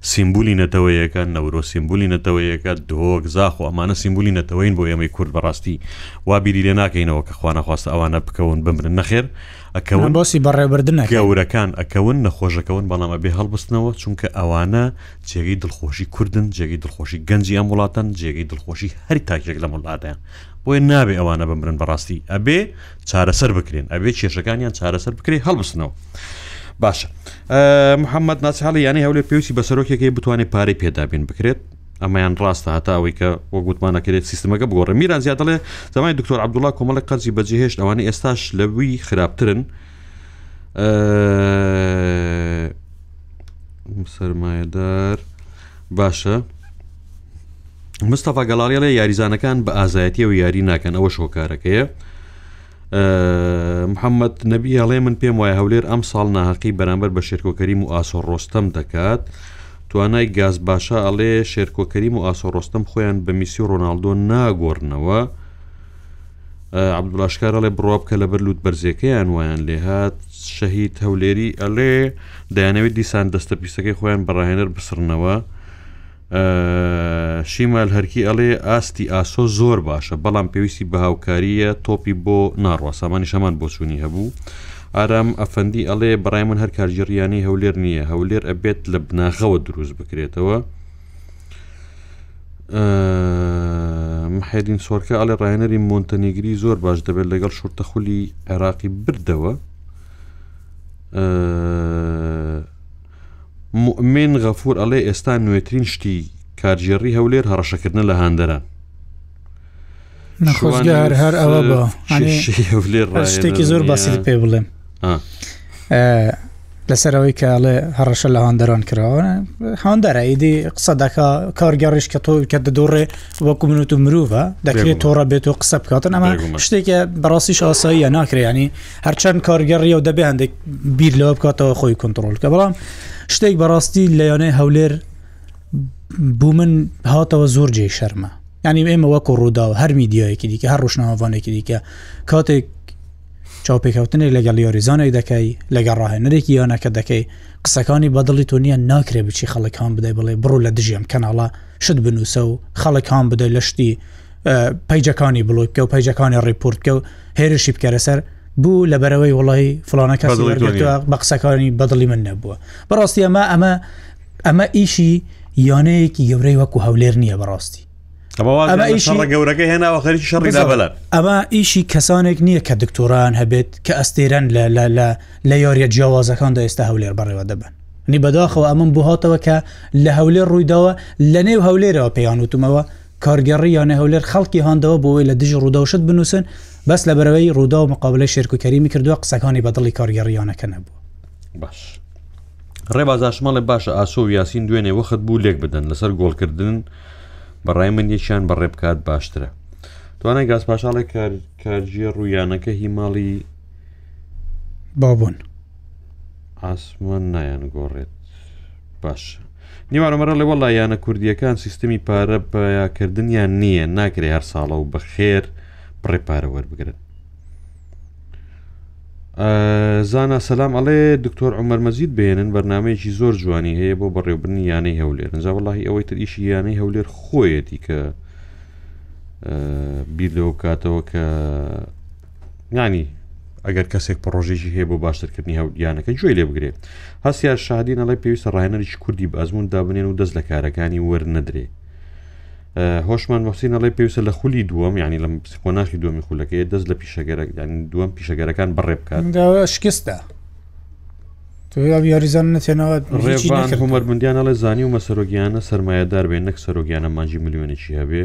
سیمبولی نەتەوەیەکە، نەورۆز سیمبولی نەتەوەیەکە، دهۆک، زاخۆ ئەمانە سیمبولی نەتەوەین بۆ ئێمەی کورد بەڕاستی وا بیری لێ ناکەینەوە کە خوانەخواستە ئەوانە بکەون بمرن نەخێر ئەکەون باسی بەڕێبردنە گەورەکان ئەکەون نەخۆشەکەون بەڵام ئەبێ هەڵبستنەوە چونکە ئەوانە جێگەی دڵخۆشی کوردن جێگەی دڵخۆشی گەنجی ئەم وڵاتەن جێگەی دڵخۆشی هەری تاکێک لە مڵاتیان بۆیە نابێ ئەوانە بمرن بەڕاستی ئەبێ چارەسەر بکرێن ئەبێ کێشەکانیان چارەسەر بکرێ هەڵبستنەوە باشە محەممەد ناسحاڵی یانەی هەولێر پێویستی بە سەرۆکێک هەیە بتوانێت پارەی پێدابین بکرێت ئەمەیان ڕاستە هەتا ئەوەی کە وەک وتمانەکرێت سیستمەکە بگۆڕە میران زیاد دەڵێ زمانی دکتۆر عبدوڵا کۆمەڵی قەرزی بەجێهێشت ئەوانە ئێستاش لەوی خراپترن سرمایەدار باشە مستەفا گەڵاڵیڵێ یاریزانەکان بە ئازایەتیەوە یاری ناکەن ئەوە شۆکارەکەیە محەممەد نەبی هەڵێ من پێم وایە هەولێر ئەم ساڵ ناهقی بەرامبەر بە شێرکۆکەریم و ئاسۆ ڕۆستەم دەکات توانای گاز باشە ئەڵێ شێرکۆکەریم و ئاسۆ ڕۆستەم خۆیان بە میسی و ڕۆناالدۆ ناگۆڕنەوە عبدلاشکار ئەڵێ بڕوا بکە لەبەر لووت بەرزیەکەیان وایان لێهات شەهید هەولێری ئەلێ دەیانەوێت دیسان دەستە پیسەکەی خۆیان بەڕاهێنەر بسرنەوە شیمال هەرکی ئەڵێ ئاستی ئاسۆ زۆر باشە بەڵام پێویستی بە هاوکاریە تۆپی بۆ ناڕوە سامانی شەمان بۆچوونی هەبوو ئارام ئەفەندی ئەڵێ بەڕای من هەر کارگیڕیانی هەولێر نییە هەولێر ئەبێت لە بناغەوە دروست بکرێتەوە محێدین سۆرکە ئەڵێ ڕایەنەری مۆنتەنیگری زۆر باش دەبێت لەگەڵ شورتە خولی عێراقی بردەوە موئمن غەفور ئەڵێ ئێستا نوێترین شتی کارگێڕی هەولێر هەڕەشەکردنە لە هاندەران نەخۆزگار هەر ئەوە بە شتێکی زۆر باسی پێ بڵێم لەسەرەوەی کە ئەڵێ هەڕەشە لە هاندەران کراوە هاندەرە ئیدی قسە دەکا کارگەڕیش کە تۆ کە دەدۆڕێ وەکو منوت و مرۆڤە دەکرێت تۆڕە بێت و قسە بکاتن ئەمە شتێکە بەڕاستیش ئاساییە ناکرێ ینی هەرچەند کارگێڕی و دەبێ هەندێک بیر لەوە بکاتەوە خۆی کنترۆل کە بەڵام شتێک بەڕاستی لە یانەی هەولێر بوو من هاتەوە زۆر جێ شەرمە ینی ئێمە وەکو ڕوودا و هەر میدیایەکی دیکە هەر ڕشناوانێکی دیکە کاتێک چاوپێکەوتنێک لەگەڵ یۆریزانێک دەکەی لەگەڵ ڕاهێنەرێکی یانەکە دەکەی قسەکانی بەدڵی تۆ نییە ناکرێ بچی خەڵکان بدەی بڵێ بڕۆ لە دژیان کەناڵە شت بنووسە و خەڵکان بدەی لە شتی پەیجەکانی بڵۆککە و پەیجەکانی ڕیپۆرتکە و هێرشی بکەرە سەر بوو لە بەرەوەی وڵی فلانە کەس بە قسەکانی بەدڵی من نەبووە بەڕاستی ئەمە ئەمە ئەمە ئیشی یانەیەکی گەورەی وەکو هەولێر نییە بەڕاستی گەورەکە هێناوە خەری شەڕیدا بەلات ئەمە ئیشی کەسانێک نییە کە دکتۆران هەبێت کە ئەستێرەن لە یاریە جیاوازەکاندا ئێستا هەولێر بەڕێوە دەبن نی بەداخەوە ئەمن بۆ هاتەوە کە لە هەولێر ڕوویداوە لە نێو هەولێرەوە پێیان وتمەوە کارگێڕی یانەی هەولێر خەڵکی هاندەوە بۆوەی لە دژی رووداو شت بنووسن، بەس لەبەرئەوەی رووداو مقابەلەی شێرکۆ کەریمی کردووە قسەکانی بە دڵی کارگێڕی یانەکە نەبووە. باش ڕێباز ئاشمەڵێ باشە ئاسۆ و یاسین دوێنێ وەخت بوو لێک بدەن لەسەر گۆڵکردن بەڕای من یەکیان بەڕێ بکات باشترە توانای گاز پاشاڵێک کار کارجیە ڕوویانەکە هی ماڵی بابون ئاسمان نایەن گۆڕێت باش نیوان ئەمەرە لە وەڵا یانە کوردیەکان سیستمی پارە پیاکردنیان نییە ناکرێ هەر ساڵە و بەخێر بڕێ پارە وەربگرن زانا سەسلام ئەڵێ دکتۆر عمر مەزید بێنن بەرنمەیەکی زۆر جوانی هەیە بۆ بەڕێوبنی یانەی هەولێر نجا وڵی ئەوەی تر ئیشی یانەی هەولێر خۆیەتی کە بیر لەوە بکاتەوە کە یانی ئەگەر کەسێک پڕۆژێکی هەیە بۆ باشترکردنی هەوگیانەکە گوێ لێ بگرێت هەستیار شادی نەڵی پێویستە ڕاهێنەرێکی کوردی بە ئەزمون دابنێن و دەست لە کارەکانی وەرنەدرێ هۆشمان مەسینەڵی پێویستە لە خولی دووەم ینی لە قۆناخی دومی خولەکەی دەست لە پیشەگەرە دووەم پیشەگەرەکان بڕێ بکات شکستە یاریزان نەتێنەوە ڕێبان هەمەرمندیانە لە زانی و مەسەرۆگیانە سرمایهدار بێن نەک سەرۆگیانە ماجی ملیۆنێکی هەبێ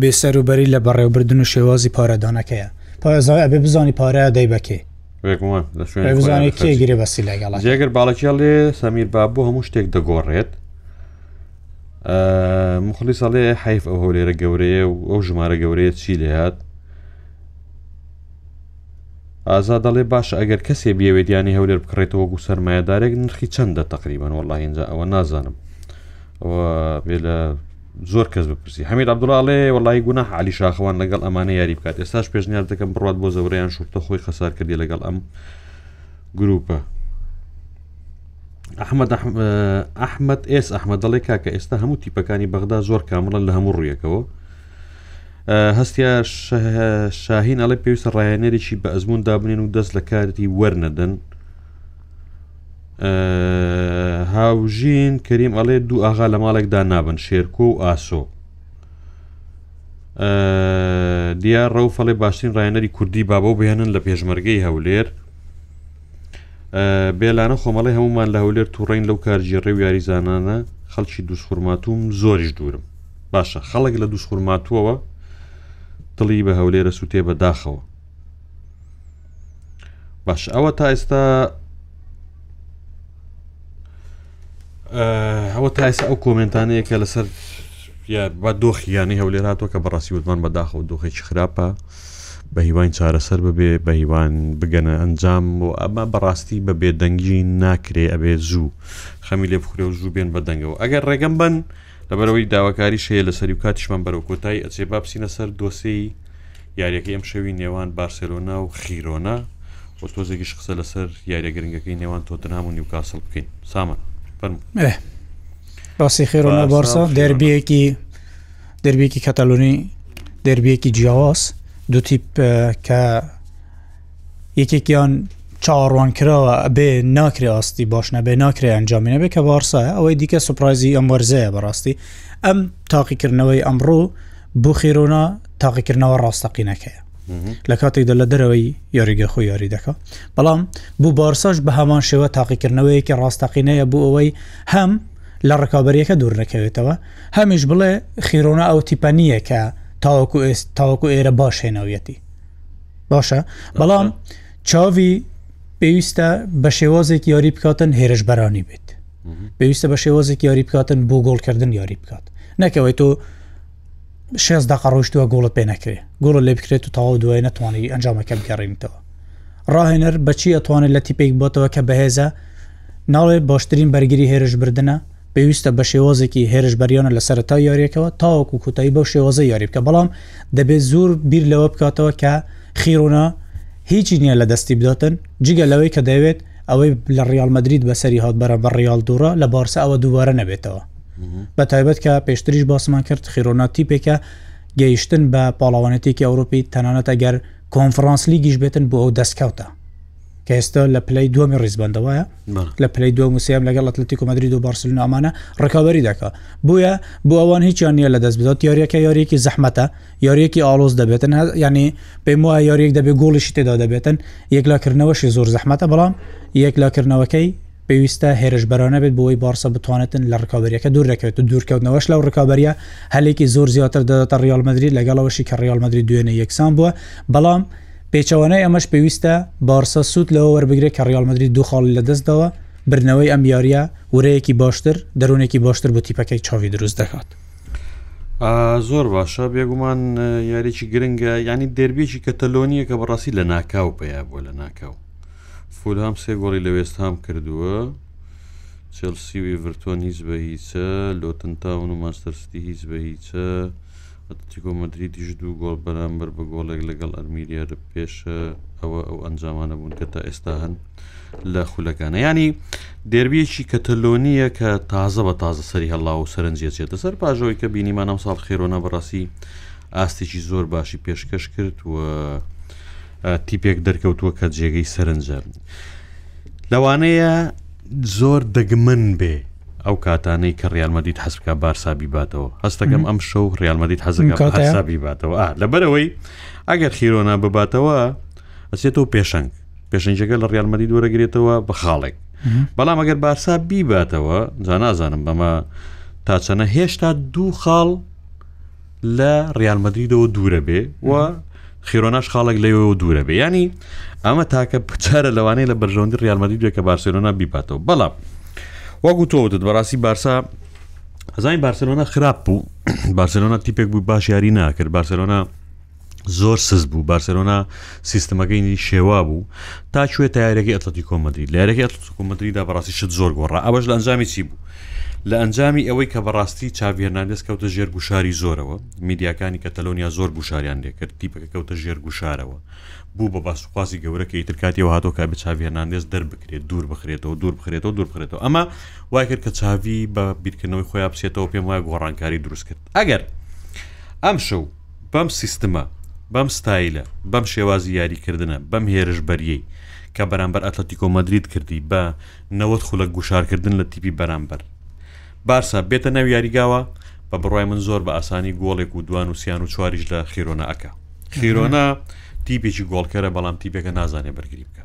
بێ سەر و بەری لە بەڕێوبردن و شێوازی پارەدانەکەیە پارێزەوە ئەبێ بزانی پارەیە دەی بەکێ بزانانی کێ گرێ بەسی لەگەڵ جێگر باڵکیە لێ سەمیر بابوو هەموو شتێک دەگۆڕێت مخلی ساڵێ حیف ئەو هەولێرە گەورەیە و ئەو ژمارە گەورەیە چی لێهات ئازا دەڵێ باش ئەگەر کەسێ بێوێت یانی هەولێر بکڕێتەوە گو سەرمایهدارێک نرخی چەندە تقریبان وەڵی هینجا ئەوە نازانم بێ لە زۆر کەس بپرسی حەمید عبدڵاڵێ وڵی گوناح علی شاخوان لەگەڵ ئەمانە یاری بکات ئێستاش پێشنیار دەکەم بڕات بۆ زەوریان شورتە خۆی خەسار کردی لەگەڵ ئەم گروپە ئەحمد ئەحمد ئێس ئەحمد دەڵێ کاکە ئێستا هەموو تیپەکانی بەغدا زۆر کامڵن لە هەموو ڕویەکەوە هەستیا شاهین ئەڵێ پێویستە ڕایەنەرێکی بە ئەزمون دابنێن و دەست لە کارتی وەرنەدەن هاوژین کەریم ئەڵێ دوو ئاغا لە ماڵێکدا نابن شێرکۆ و ئاسۆ دیار ڕەو فەڵێ باشترین ڕایەنەری کوردی بابە بهێنن لە پێشمەرگەی هەولێر بێلانە خۆمەڵی هەمومان لە هەولێر توڕین لەو کارگیێڕێ و یاریزانانە خەڵکی دووسخورماتوم زۆریش دوورم باشە خەڵک لە دووسخورماتوەوە دڵی بە هەولێرە سووتێ بە داخەوە باش ئەوە تا ئێستا ئەوە تا ئێستا ئەو کۆمنتانەیە کە لەسەر بە دۆخیانی هەولێر هاتووە کە بەڕاستی وتمان بەداخە و دۆخێکی خراپە بە هیوان چارەسەر ببێ بە هیوان بگەنە ئەنجام و ئەمە بەڕاستی بە بێدەنگی ناکرێ ئەبێ زوو خەمی لێ بخورێ و زوو بێن بە دەنگەوە ئەگەر ڕێگەم بن لەبەرئەوەی داواکاریش هەیە لەسەری و کاتیشمان بەرەو کۆتایی ئەچێ با بچینە سەر دۆسێی یاریەکەی ئەم شەوی نێوان بارسێلۆنا و خیرۆنا و تۆزێکیش قسە لەسەر یاریە گرنگەکەی نێوان تۆتنام و نیوکاسڵ بکەین سامان فەرم باسی خێرۆنا بارسا دەربیەکی دەربیەکی کەتەلۆنی دەربیەکی جیاواز دوو تیپ کە یەکێکیان چاوەڕوان کراوە ئەبێ ناکرێ ئاستی باش نەبێ ناکرێ ئەنجامی نەبێ کە بارسایە ئەوەی دیکە سوپرایزی ئەم وەرزەیە بەڕاستی ئەم تاقیکردنەوەی ئەمڕۆ بۆ خێرۆنا تاقیکردنەوە ڕاستەقینەکەیە لە کاتێکدا لە دەرەوەی یاریگە خۆ یاری دەکە بەڵام بوو بارساش بە هەمان شێوە تاقیکردنەوەیەکی ڕاستەقینەیە بۆ ئەوەی هەم لە ڕکابەریەکە دوور نەکەوێتەوە هەمیش بڵێ خیرۆنا ئەو تیپەنیە کە تاوەکو ئێست تاوەکو ئێرە باشێنەویەتی باشە بەڵام چاوی پێویستە بە شێوازێک یاری بکاتن هێرش بەرانی بێت پێویستە بە شێوازێک یاری بکاتن بۆ گۆڵکردن یاری بکات نەکەوەی تۆ شێز داقە ڕۆشتووە گۆڵت پێ نەکرێ گۆڵ لێ بکرێت و تاوا دوای نتوانانی ئەنجامەکەم گەڕینتەوە ڕاهێنەر بەچی ئەتوانێت لە تیپێک بۆتەوە کە بەهێزە ناڵێ باشترین بەرگری هێرش بردنە پێویستە بە شێوازێکی هێرشبەریانە لە سەرەتای یاریەکەوە تاوەکو کۆتایی بەو شێوازە یاری بکە بەڵام دەبێت زۆر بیر لەوە بکاتەوە کە خیرۆنا هیچی نییە لە دەستی بداتن جگە لەوەی کە دەوێت ئەوەی لە ڕیال مدرید بەسەری هاات بەرە بە ڕیال دووڕە لە بارسە ئەوە دووبارە نەبێتەوە بە تایبەت کە پێشتریش باسمان کرد خیرۆنا تیپێکە گەیشتن بە پاڵاوانێتێکی ئەوروپی تەنانەت ئەگەر کۆنفرانس لیگیش بێتن بۆ ئەو دەستکەوتە کە ئێستا لە پلەی دومی ڕیزبندە وایە لە پلەی دو وسیام لەگەڵ ئەتلەتی کومەدرری دو بارسلون ئامانە ڕکابی دەکە بۆیە بۆ ئەوان هیچیان نیە لە دەست بدات یاریەکە یاریکی زەحمەتە یاریەکی ئالۆز دەبێتن ینی پێم وایە یاریەک دەبێت گۆڵیشی تێدا دەبێتن یەکلاکردنەوەشی زۆر زەحمەتە بەڵام یەکلاکردنەوەکەی پێویستە هێرشبەرانە بێت بۆی بارسا بتوانێتن لە ڕکابەریەکە دوور دەکەوێت و دوورکەوتنەوەش لەو ڕکابەریە هەلێکی زۆر زیاتر دەداتە ڕیال مەدرید لەگەڵەوەشی کە ڕیال مەدرید دوێنێ یەکسان بووە بەڵام پێچەوانەی ئەمەش پێویستە بارسا سوود لەوە وەربگرێت کە ڕیال مەدرید دوو خاڵی لە دەستداوە بردنەوەی ئەم یاریە ورەیەکی باشتر دەروونێکی باشتر بۆ تیپەکەی چاوی دروست دەکات. زۆر باشە بێگومان یاریی گرنگە ینی دەربێکی کەتەلۆنیە کە بەڕاستی لە ناکاو پیا بۆ لە ناکاو فولهام سێ گۆڵی لە وێستهام کردووە چێلسی و ئیڤرتۆن هیچ بە هیچە لۆتن تاون و ماستەرستی هیچ بە هیچە ئەتیکۆ مەدریدیش دوو گۆڵ بەرامبەر بە گۆڵێک لەگەڵ ئەرمیریا لە پێشە ئەوە ئەو ئەنجامانە بوون کە تا ئێستا هەن لە خولەکانە ینی دەربیەکی کەتەلۆنیە کە تازە بە تازە سەری هەڵا و سەرنجە چێتە سەر پاژەوەی کە بینیمان ئەم ساڵ خێرۆنا بەڕاستی ئاستێکی زۆر باشی پێشکەش کرد و تیپێک دەرکەوتووە کە جێگەی سەرنجە لەوانەیە زۆر دەگمەن بێ ئەو کاتانەی کە ڕیالمەدید حەسبکە بارسابی باتەوە هەستەکەم ئەم شەو ڕیالمەدید حەزەکەسابی باتەوە لەبەرەوەی ئەگەر خیرۆنا بباتەوە ئەسێتەوە پێشنگ پێشنجەکە لە ڕیالمەدید وەرەگرێتەوە بە خاڵێک بەڵام ئەگەر بارسا بیباتەوە جا نازانم بەمە تاچەنە هێشتا دوو خاڵ لە ڕیال مدریدەوە دوورە بێ و خیرۆناش خاڵێک لەوەوە دوورە بێ ینی ئەمە تاکە پچارە لەوانەیە لە بەرژەوەندی ڕیال مدریدێک کە بارسلۆنا بیپاتەوە بەڵام وەگو تۆوتت بەڕاستی بارسا زای بارسلۆنا خراپ بوو بارسلۆنا تیپێک بوو باش یاری ناکرد بارسلۆنا زۆر سز بوو بارسلۆنا سیستمەکەی شێوا بوو تا کوێ تارێکی ئەتلەتی کۆمەدری لارێکی ئەتلکۆمەدریدا بەڕاستی شت زۆر گۆڕا ئەوەش لە ئەنجامی چی بوو لە ئەنجامی ئەوەی کە بەڕاستی چاڤێرناندز کەوتە ژێر گوشاری زۆرەوە میدیاکانی کە تەلۆنیا زۆر گوشاریان لێکرد تیپەکە کەوتە ژێر گوشارەوە بوو بە باسوخوازی گەورەکە ئیتر کاتیەوە هاتۆ کا بە چاڤێرناندز دەربکرێت دوور بخرێتەوە دوور بخرێتەوە دوور بخرێتەوە ئەمە وای کرد کە چاوی بە بیرکردنەوەی خۆیان بچێتەوە پێم وای گۆڕانکاری دروست کرد ئەگەر ئەم شەو بەم سیستمە، بەم ستایلە، بەم شێوازی یاریکردنە، بەم هێرشبەرییەی کە بەرامبەر ئەتلەتیکۆ مەدرید کردی بە نەوەد خولەک گوشارکردن لە تیپی بەرامبەر بارسا بێتە ناو یاریگاوە بە بڕای من زۆر بە ئاسانی گۆڵێک و دوان و سیان و چواریش لە خیرۆنە ئەکا خیرۆنە تیپێکی گۆڵکەرە بەڵام تیپێکە نازانێ بەرگری بکە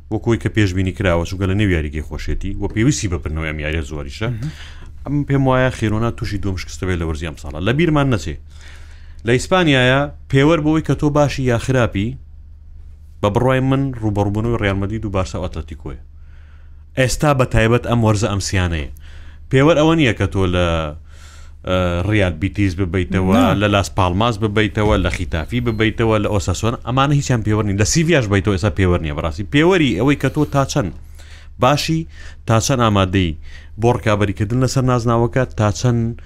وەک ئەوەی کە پێشبینی کراوە چونکە لە نێو یاریگەی خۆشێتی و پێویستی بە بردنەوەی ئەم یاریە زۆریشە ئەم پێم وایە خێرۆنا تووشی دوم شکستەوەی لە وەرزی ئەم ساڵە لە بیرمان نەچێ لە ئیسپانیایە پێوەەر بۆی کە تۆ باشی یا خراپی بە بڕای من ڕوبەڕبوونەوەی ڕێمەدید و بارسا ئەتلەتیکۆی ئێستا بە تایبەت ئەم وەرزە ئەمسیانەیە پێوەەر ئەوە نییە کە تۆ لە ڕیال بیتیس ببیتەوە لە لاس پاڵماس ببیتەوە لە خیتافی ببیتەوە لە ئۆساسۆن ئەمانە هیچیان پێوەنی لە سیڤش بیتەوە ئێستا پێوە نیە بەڕاستی پێوەری ئەوەی کە تۆ تا چەند باشی تا چەند ئامادەی بۆ ڕکابەریکردن لەسەر نازناوەکە تا چەند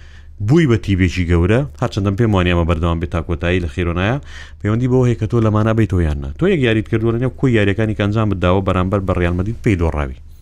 بووی بە تیبێکی گەورە هەرچەندەم پێم وانە ئەمە بەردەوام بێت تا کۆتایی لە خێرۆنایە پەیوەندی بۆ هەیە کە تۆ لەمانە بیت تۆیاننا تۆ یەک یاریت کردووە لەنێو کۆی یاریەکانی کەنجام بداوە بەرامبەر بە ڕیانمەدید پێی دۆڕاوی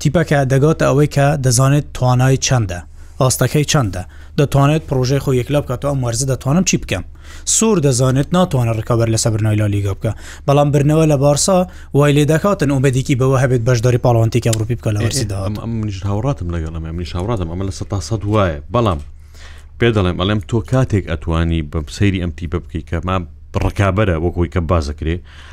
تیپەکە دەگاتە ئەوەی کە دەزانێت توانای چەندە، ئاستەکەی چەندە، دەتوانێت پڕۆژەی خۆی یەکلا بکات و ئەم وەرزە دەتوانم چی بکەم. سۆر دەزانێت ناتوانێت ڕکابەر لەسەر برنای لالیگا بکا، بەڵام برنەوە لە بارسا وای لێ دەکاتن ئومێدێکی بەوە هەبێت بەشداری پاڵەوانتێکی ئەوڕوپی بکا لە وەرزی داهاتوو. ئەم منیش هاوڕاتم لەگەڵ ئەمە منیش هاوڕاتم ئەمە لە سە تا سەد وایە بەڵام پێ دەڵێم ئەڵێم تۆ کاتێک ئەتوانی بەم سەیری ئەم تیپە بکەیت کەمان ڕکابەرە وەکۆی کە بازەکرێ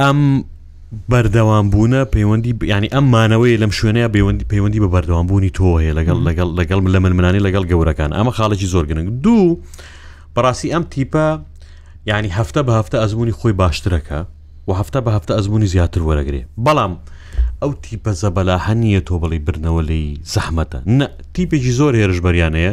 ئەم بەردەوام بوونە پەیوەندی ینی ئەم مانەوەی لەم شوێنەیە بەوەندی پەیوەندی بە بەردەوام بوونی تۆ هەیە لەگەڵ لەگەڵ لەگەڵ لە من منانی لەگەڵ گەورەکان ئەمە خاڵێکی زۆر گرنگ دوو بەڕاستی ئەم تیپە ینی هەفتە بە هەفتە ئەزمموی خۆی باشترەکە و هەفتە بە هەفتە ئەزمموی زیاتر وەرەگرێ بەڵام ئەو تیپە زەبەلا هەنیە تۆ بڵی بردنەوە لی زەحمەتە نە تیپێکی زۆر هێرش بەریانەیە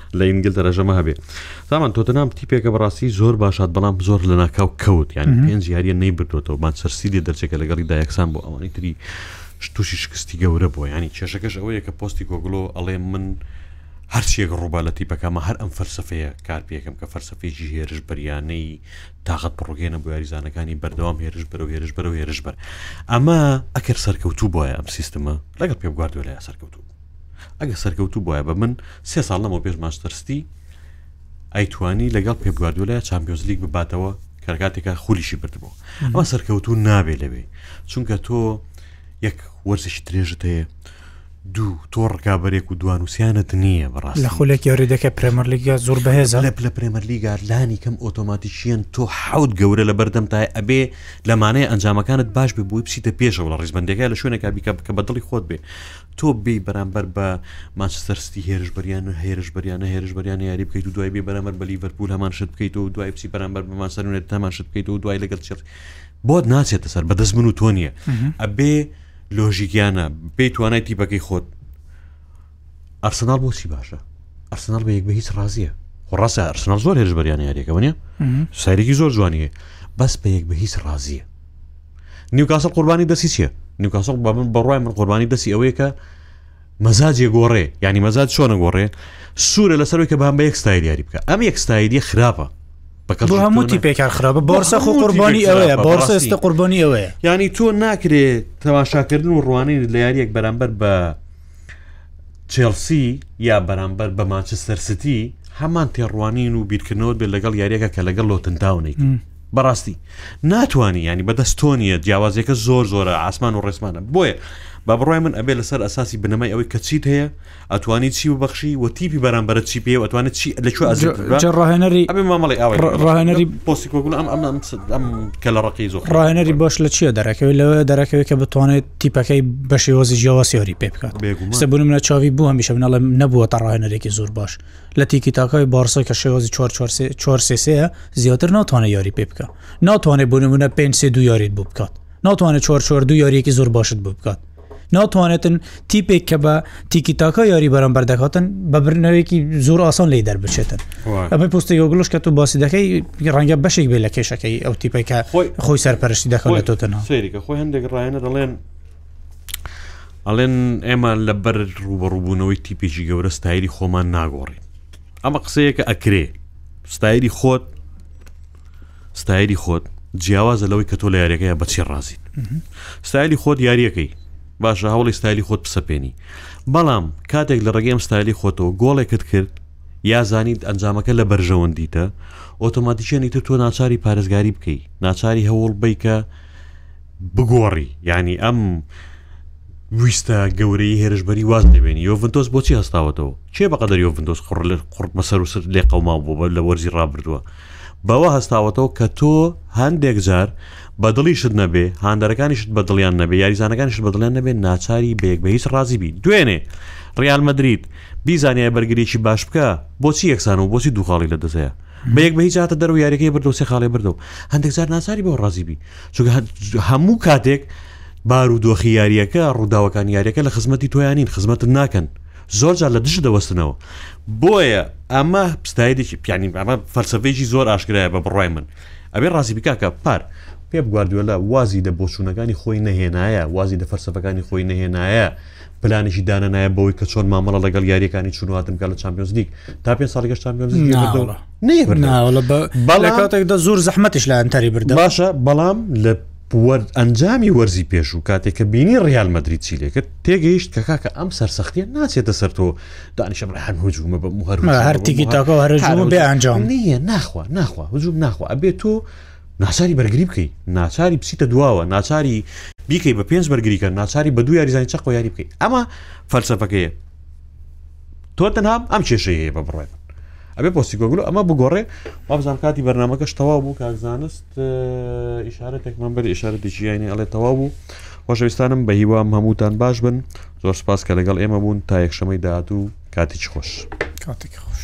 لە ئینگلتەرە ژەمە هەبێ تامان تۆتەنام تیپێکە بەڕاستی زۆر باشات بەڵام زۆر لە ناکاو کەوت یان پێنج یاریە نەی بردوێتەوە بان سەرسی لێ دەرچێکە لەگەڵی دایەکسان بۆ ئەوانی تری تووشی شکستی گەورە بۆ ینی کێشەکەش ئەوەیە کە پۆستی گۆگلۆ ئەڵێ من هەرچێک ڕووبە لە تیپەکەمە هەر ئەم فەرسەفەیە کار پێکم کە فەرسەفێکی هێرش بەریانەی تااقەت پڕۆگەێنە بۆ یاریزانەکانی بەردەوام هێرش بەرەو هێرش بەرەو هێرش بەر ئەمە ئەکەر سەرکەوتوو بۆە ئەم سیستمە لەگەڵ پێ بگواردوێ لە سەرکەوتوو ئەگەر سەرکەوتوو بواە بە من سێ ساڵ لەمەوە پێش ماستەرستی ئەیتوانی لەگەڵ پێبگواردوولە چمپیۆزلیک بباتەوە کەرگاتێکە خولیشی بردبوو ئەمە سەرکەوتوو نابێ لەوێ چونکە تۆ یەک وەرزشی درێژت هەیە دوو تۆ ڕکابەرێک و دوانوسیانت نییە بەڕاست لە خولێک یاریدەکە پرێمەرلیگا زۆر بەهێزە لە لە پرێمەرلیگا لانی کەم ئۆتۆماتیشیەن تۆ حوت گەورە لە بەردەم تای ئەبێ لەمانەیە ئەنجامەکانت باش ببووی بچیتە پێشەوە لە ڕیزبندەکە لە شوێنەکە بیکە بکە بەدڵی خۆت بێ تۆ بێی بەرامبەر بە مانچستەر ستی هێرشبەریان و هێرشبەریانە هێرشبەریانە یاری بکەیت و دوای بێ بەرامبەر بە لیڤەرپول هەمان شت بکەیت و دوای بچی بەرامبەر بە ماسەرونێت تامان شت بکەیت و دوای لەگەڵ چێت بۆت ناچێتە سەر بەدەست من و تۆ نییە ئەبێ لۆژیکیانە بێ توانای تیپەکەی خۆت ئەرسناڵ بۆچی باشە ئەرسناڵ بە یەک بە هیچ ڕازیە خۆڕاستە ئەرسناڵ زۆر هێرشبەریان یاریەکەەوە نیە ساریکی زۆر جوانیە بەس بە یەک بە هیچ ڕازیە نیوکاسڵ قوربانی دەسی چیە نیوکاسڵ بە من بەڕای من قوربانی دەسی ئەوەیە کە مەزاجێ گۆڕێ ینی مەزاج چۆنە گۆڕێ سوورە لەسەرەوەی کە بام بە یەک ستای دیاری بکە ئەم یەک ستایدی خراپە بەکەڵ هەمووتی پێکار خراپە بۆرسە خۆ قوربانی ئەوەیە بۆرسە ئێستا قوربانی ئەوەیە ینی تۆ ناکرێ تەماشاکردن و ڕوانین لە یاریەک بەرامبەر بە چێلسی یا بەرامبەر بە ماچستەر ستی هەمان تێڕوانین و بیرکردنەوە بێت لەگەڵ یاریەکە کە لەگەڵ لۆتنداونێک بەڕاستی ناتوانی ینی بەدەست تۆ نیە جیاوازەکە زۆر زۆرە ئاسمان و ڕێسمانە بۆیە بە بڕای من ئەبێ لەسەر ئەساسی بنەمای ئەوەی کە چیت هەیە ئەتوانی چی ببخشی و تیپی بەرامبەرە چی پێ ئەتوانێت چی لە چ ڕاهێنەری ئەبێ مامەڵی ئەوە ڕاهێنەری پۆسیکۆگول ئەم ئەم ئەم کە لە ڕقی زۆر ڕاهێنەری باش لە چیە دەرەکەوێت لەوە دەرەکەوێت کە بتوانێت تیپەکەی بە شێوەزی جیاوە سێوری پێ بکات سەبوون منە چاوی بوو هەمیشە منەڵێ نەبووە تا ڕاهێنەرێکی زۆر باش لە تیکی تاکای بارسای کە شێوازی 4 4 3 4 3 3 زیاتر ناتوانێت یاری پێ بکە ناتوانێت بۆ نمونە 5 3 دو یاریت بۆ بکات ناتوانێت 4 4 دو یاریەکی زۆر باشت بۆ بکات ناتوانێتن تیپێک کە بە تیکی تاکە یاری بەرامبەر دەکاتن بە برنەوەیەکی زۆر ئاسان لی دەربچێتن ئەمە پستی یۆگلش کە تو باسی دەکەی ڕەنگە بەشێک بێ لە کێشەکەی ئەو تیپێکە خۆی سەرپەرشتی دەکەڵێتەوە سێریکە خۆی هەندێک ڕایەنە دەڵێن ئەڵێن ئێمە لەبەر ڕوبەڕووبوونەوەی تیپێکی گەورە ستایری خۆمان ناگۆڕین ئەمە قسەیەکە ئەکرێ ستایری خۆت ستایری خۆت جیاوازە لەوەی کە تۆ لە یاریەکەی بە چێ ڕازیت ستایلی خۆت یاریەکەی باشە هەوڵی ستایلی خۆت پسەپێنی بەڵام کاتێک لە ڕێگەم ستایلی خۆتەوە گۆڵێکت کرد یازانیت ئەنجامەکە لە بەرژەوەندیتە ئۆتۆماتیکیانی تر تۆ ناچاری پارێزگاری بکەیت ناچاری هەوڵ بیکە بگۆڕی یعنی ئەم ویستە گەورەی هێرشبەری واز دەبێنی یۆڤنتۆس بۆچی هەستاوەتەوە چێ بەقدر یۆڤنتۆس قڕ لە قڕ بەسەر و سر لێ قەوما بۆ بە لە وەرزی ڕابردووە بەوە هەستاوەتەوە کە تۆ هەندێک جار بەدڵیشت نەبێ هاندەرەکانیشت بەدڵیان نەبێ یاریزانەکانیشت بەدڵیان نەبێ ناچاری بەیەک بە هیچ ڕازیبی دوێنێ ڕیال مدرید بیزانای بەرگریی باش بکە بۆچی یەکسان و بۆچی دووخاڵی لە دەزەیە بەیەک بە هیچ هاتە دەرو یاریەکەی بردو سێ خاڵێ بردو هەندێک جار ناچاری بۆ ڕازیبی چونکە هەموو کاتێک بار و دۆخی یاریەکە ڕووداوەکان یاریەکە لە خزمەتی تۆیانین خزمەتت ناکەن زۆر جار لە دژ دەوەستنەوە بۆیە ئەمە پستایدێکی پیانی ئەمە فەرسەفێکی زۆر ئاشکرایە بە بڕای من ئەبێ ڕاستی بکاکە پار پێ بگواردوێلە وازی لە بۆچوونەکانی خۆی نەهێنایە وازی لە فەرسەفەکانی خۆی نەهێنایە پلانێکی دانەنایە بەوەی کە چۆن مامەڵە لەگەڵ یاریەکانی چونواتم کە لە چمپیۆنزلیک تا پێ ساڵگەش چمپیۆنزیەوە نەیبرناوەڵکاتێک دە زۆر زەحمەتش لە ئەنتەری برد باشە بەڵام لە وەرد ئەنجامی وەرزی پێشوو کاتێک کە بینی ڕیال مەدرری چی لێکرد تێگەیشت کە کاکە ئەم سەرسەختیە ناچێتە سەر تۆ دانیشە هەر هجوومە بە هەر هەرتیکی تاکە هەرجوو بێ ئەنجام نییە ناخوا ناخوا هجووم ناخوا ئەبێ تۆ ناچاری بەرگری بکەیت ناچاری بچیتە دواوە ناچاری بیکەی بە پێنج بەرگریکە ناچاری بە دوو یاریزانانی چەقۆ یاری بکەیت ئەمە فەلسەفەکەیە تۆتنهام ئەم کێشەی هەیە بە بڕێن ئەبێ پۆسیگۆگلو ئەمە بگۆڕێ وابزان کاتی بەرنمەکەش تەواو بوو کاکزانست ئشارەتێکمان بەر ئشارە دژیانی ئەڵێ تەواو بوو خۆشەویستانم بە هیوام هەمووتان باش بن زۆر سپاس کە لەگەڵ ئێمە بوون تا یەکشەمەی داات و کاتیی خۆش کاتێکی خۆش.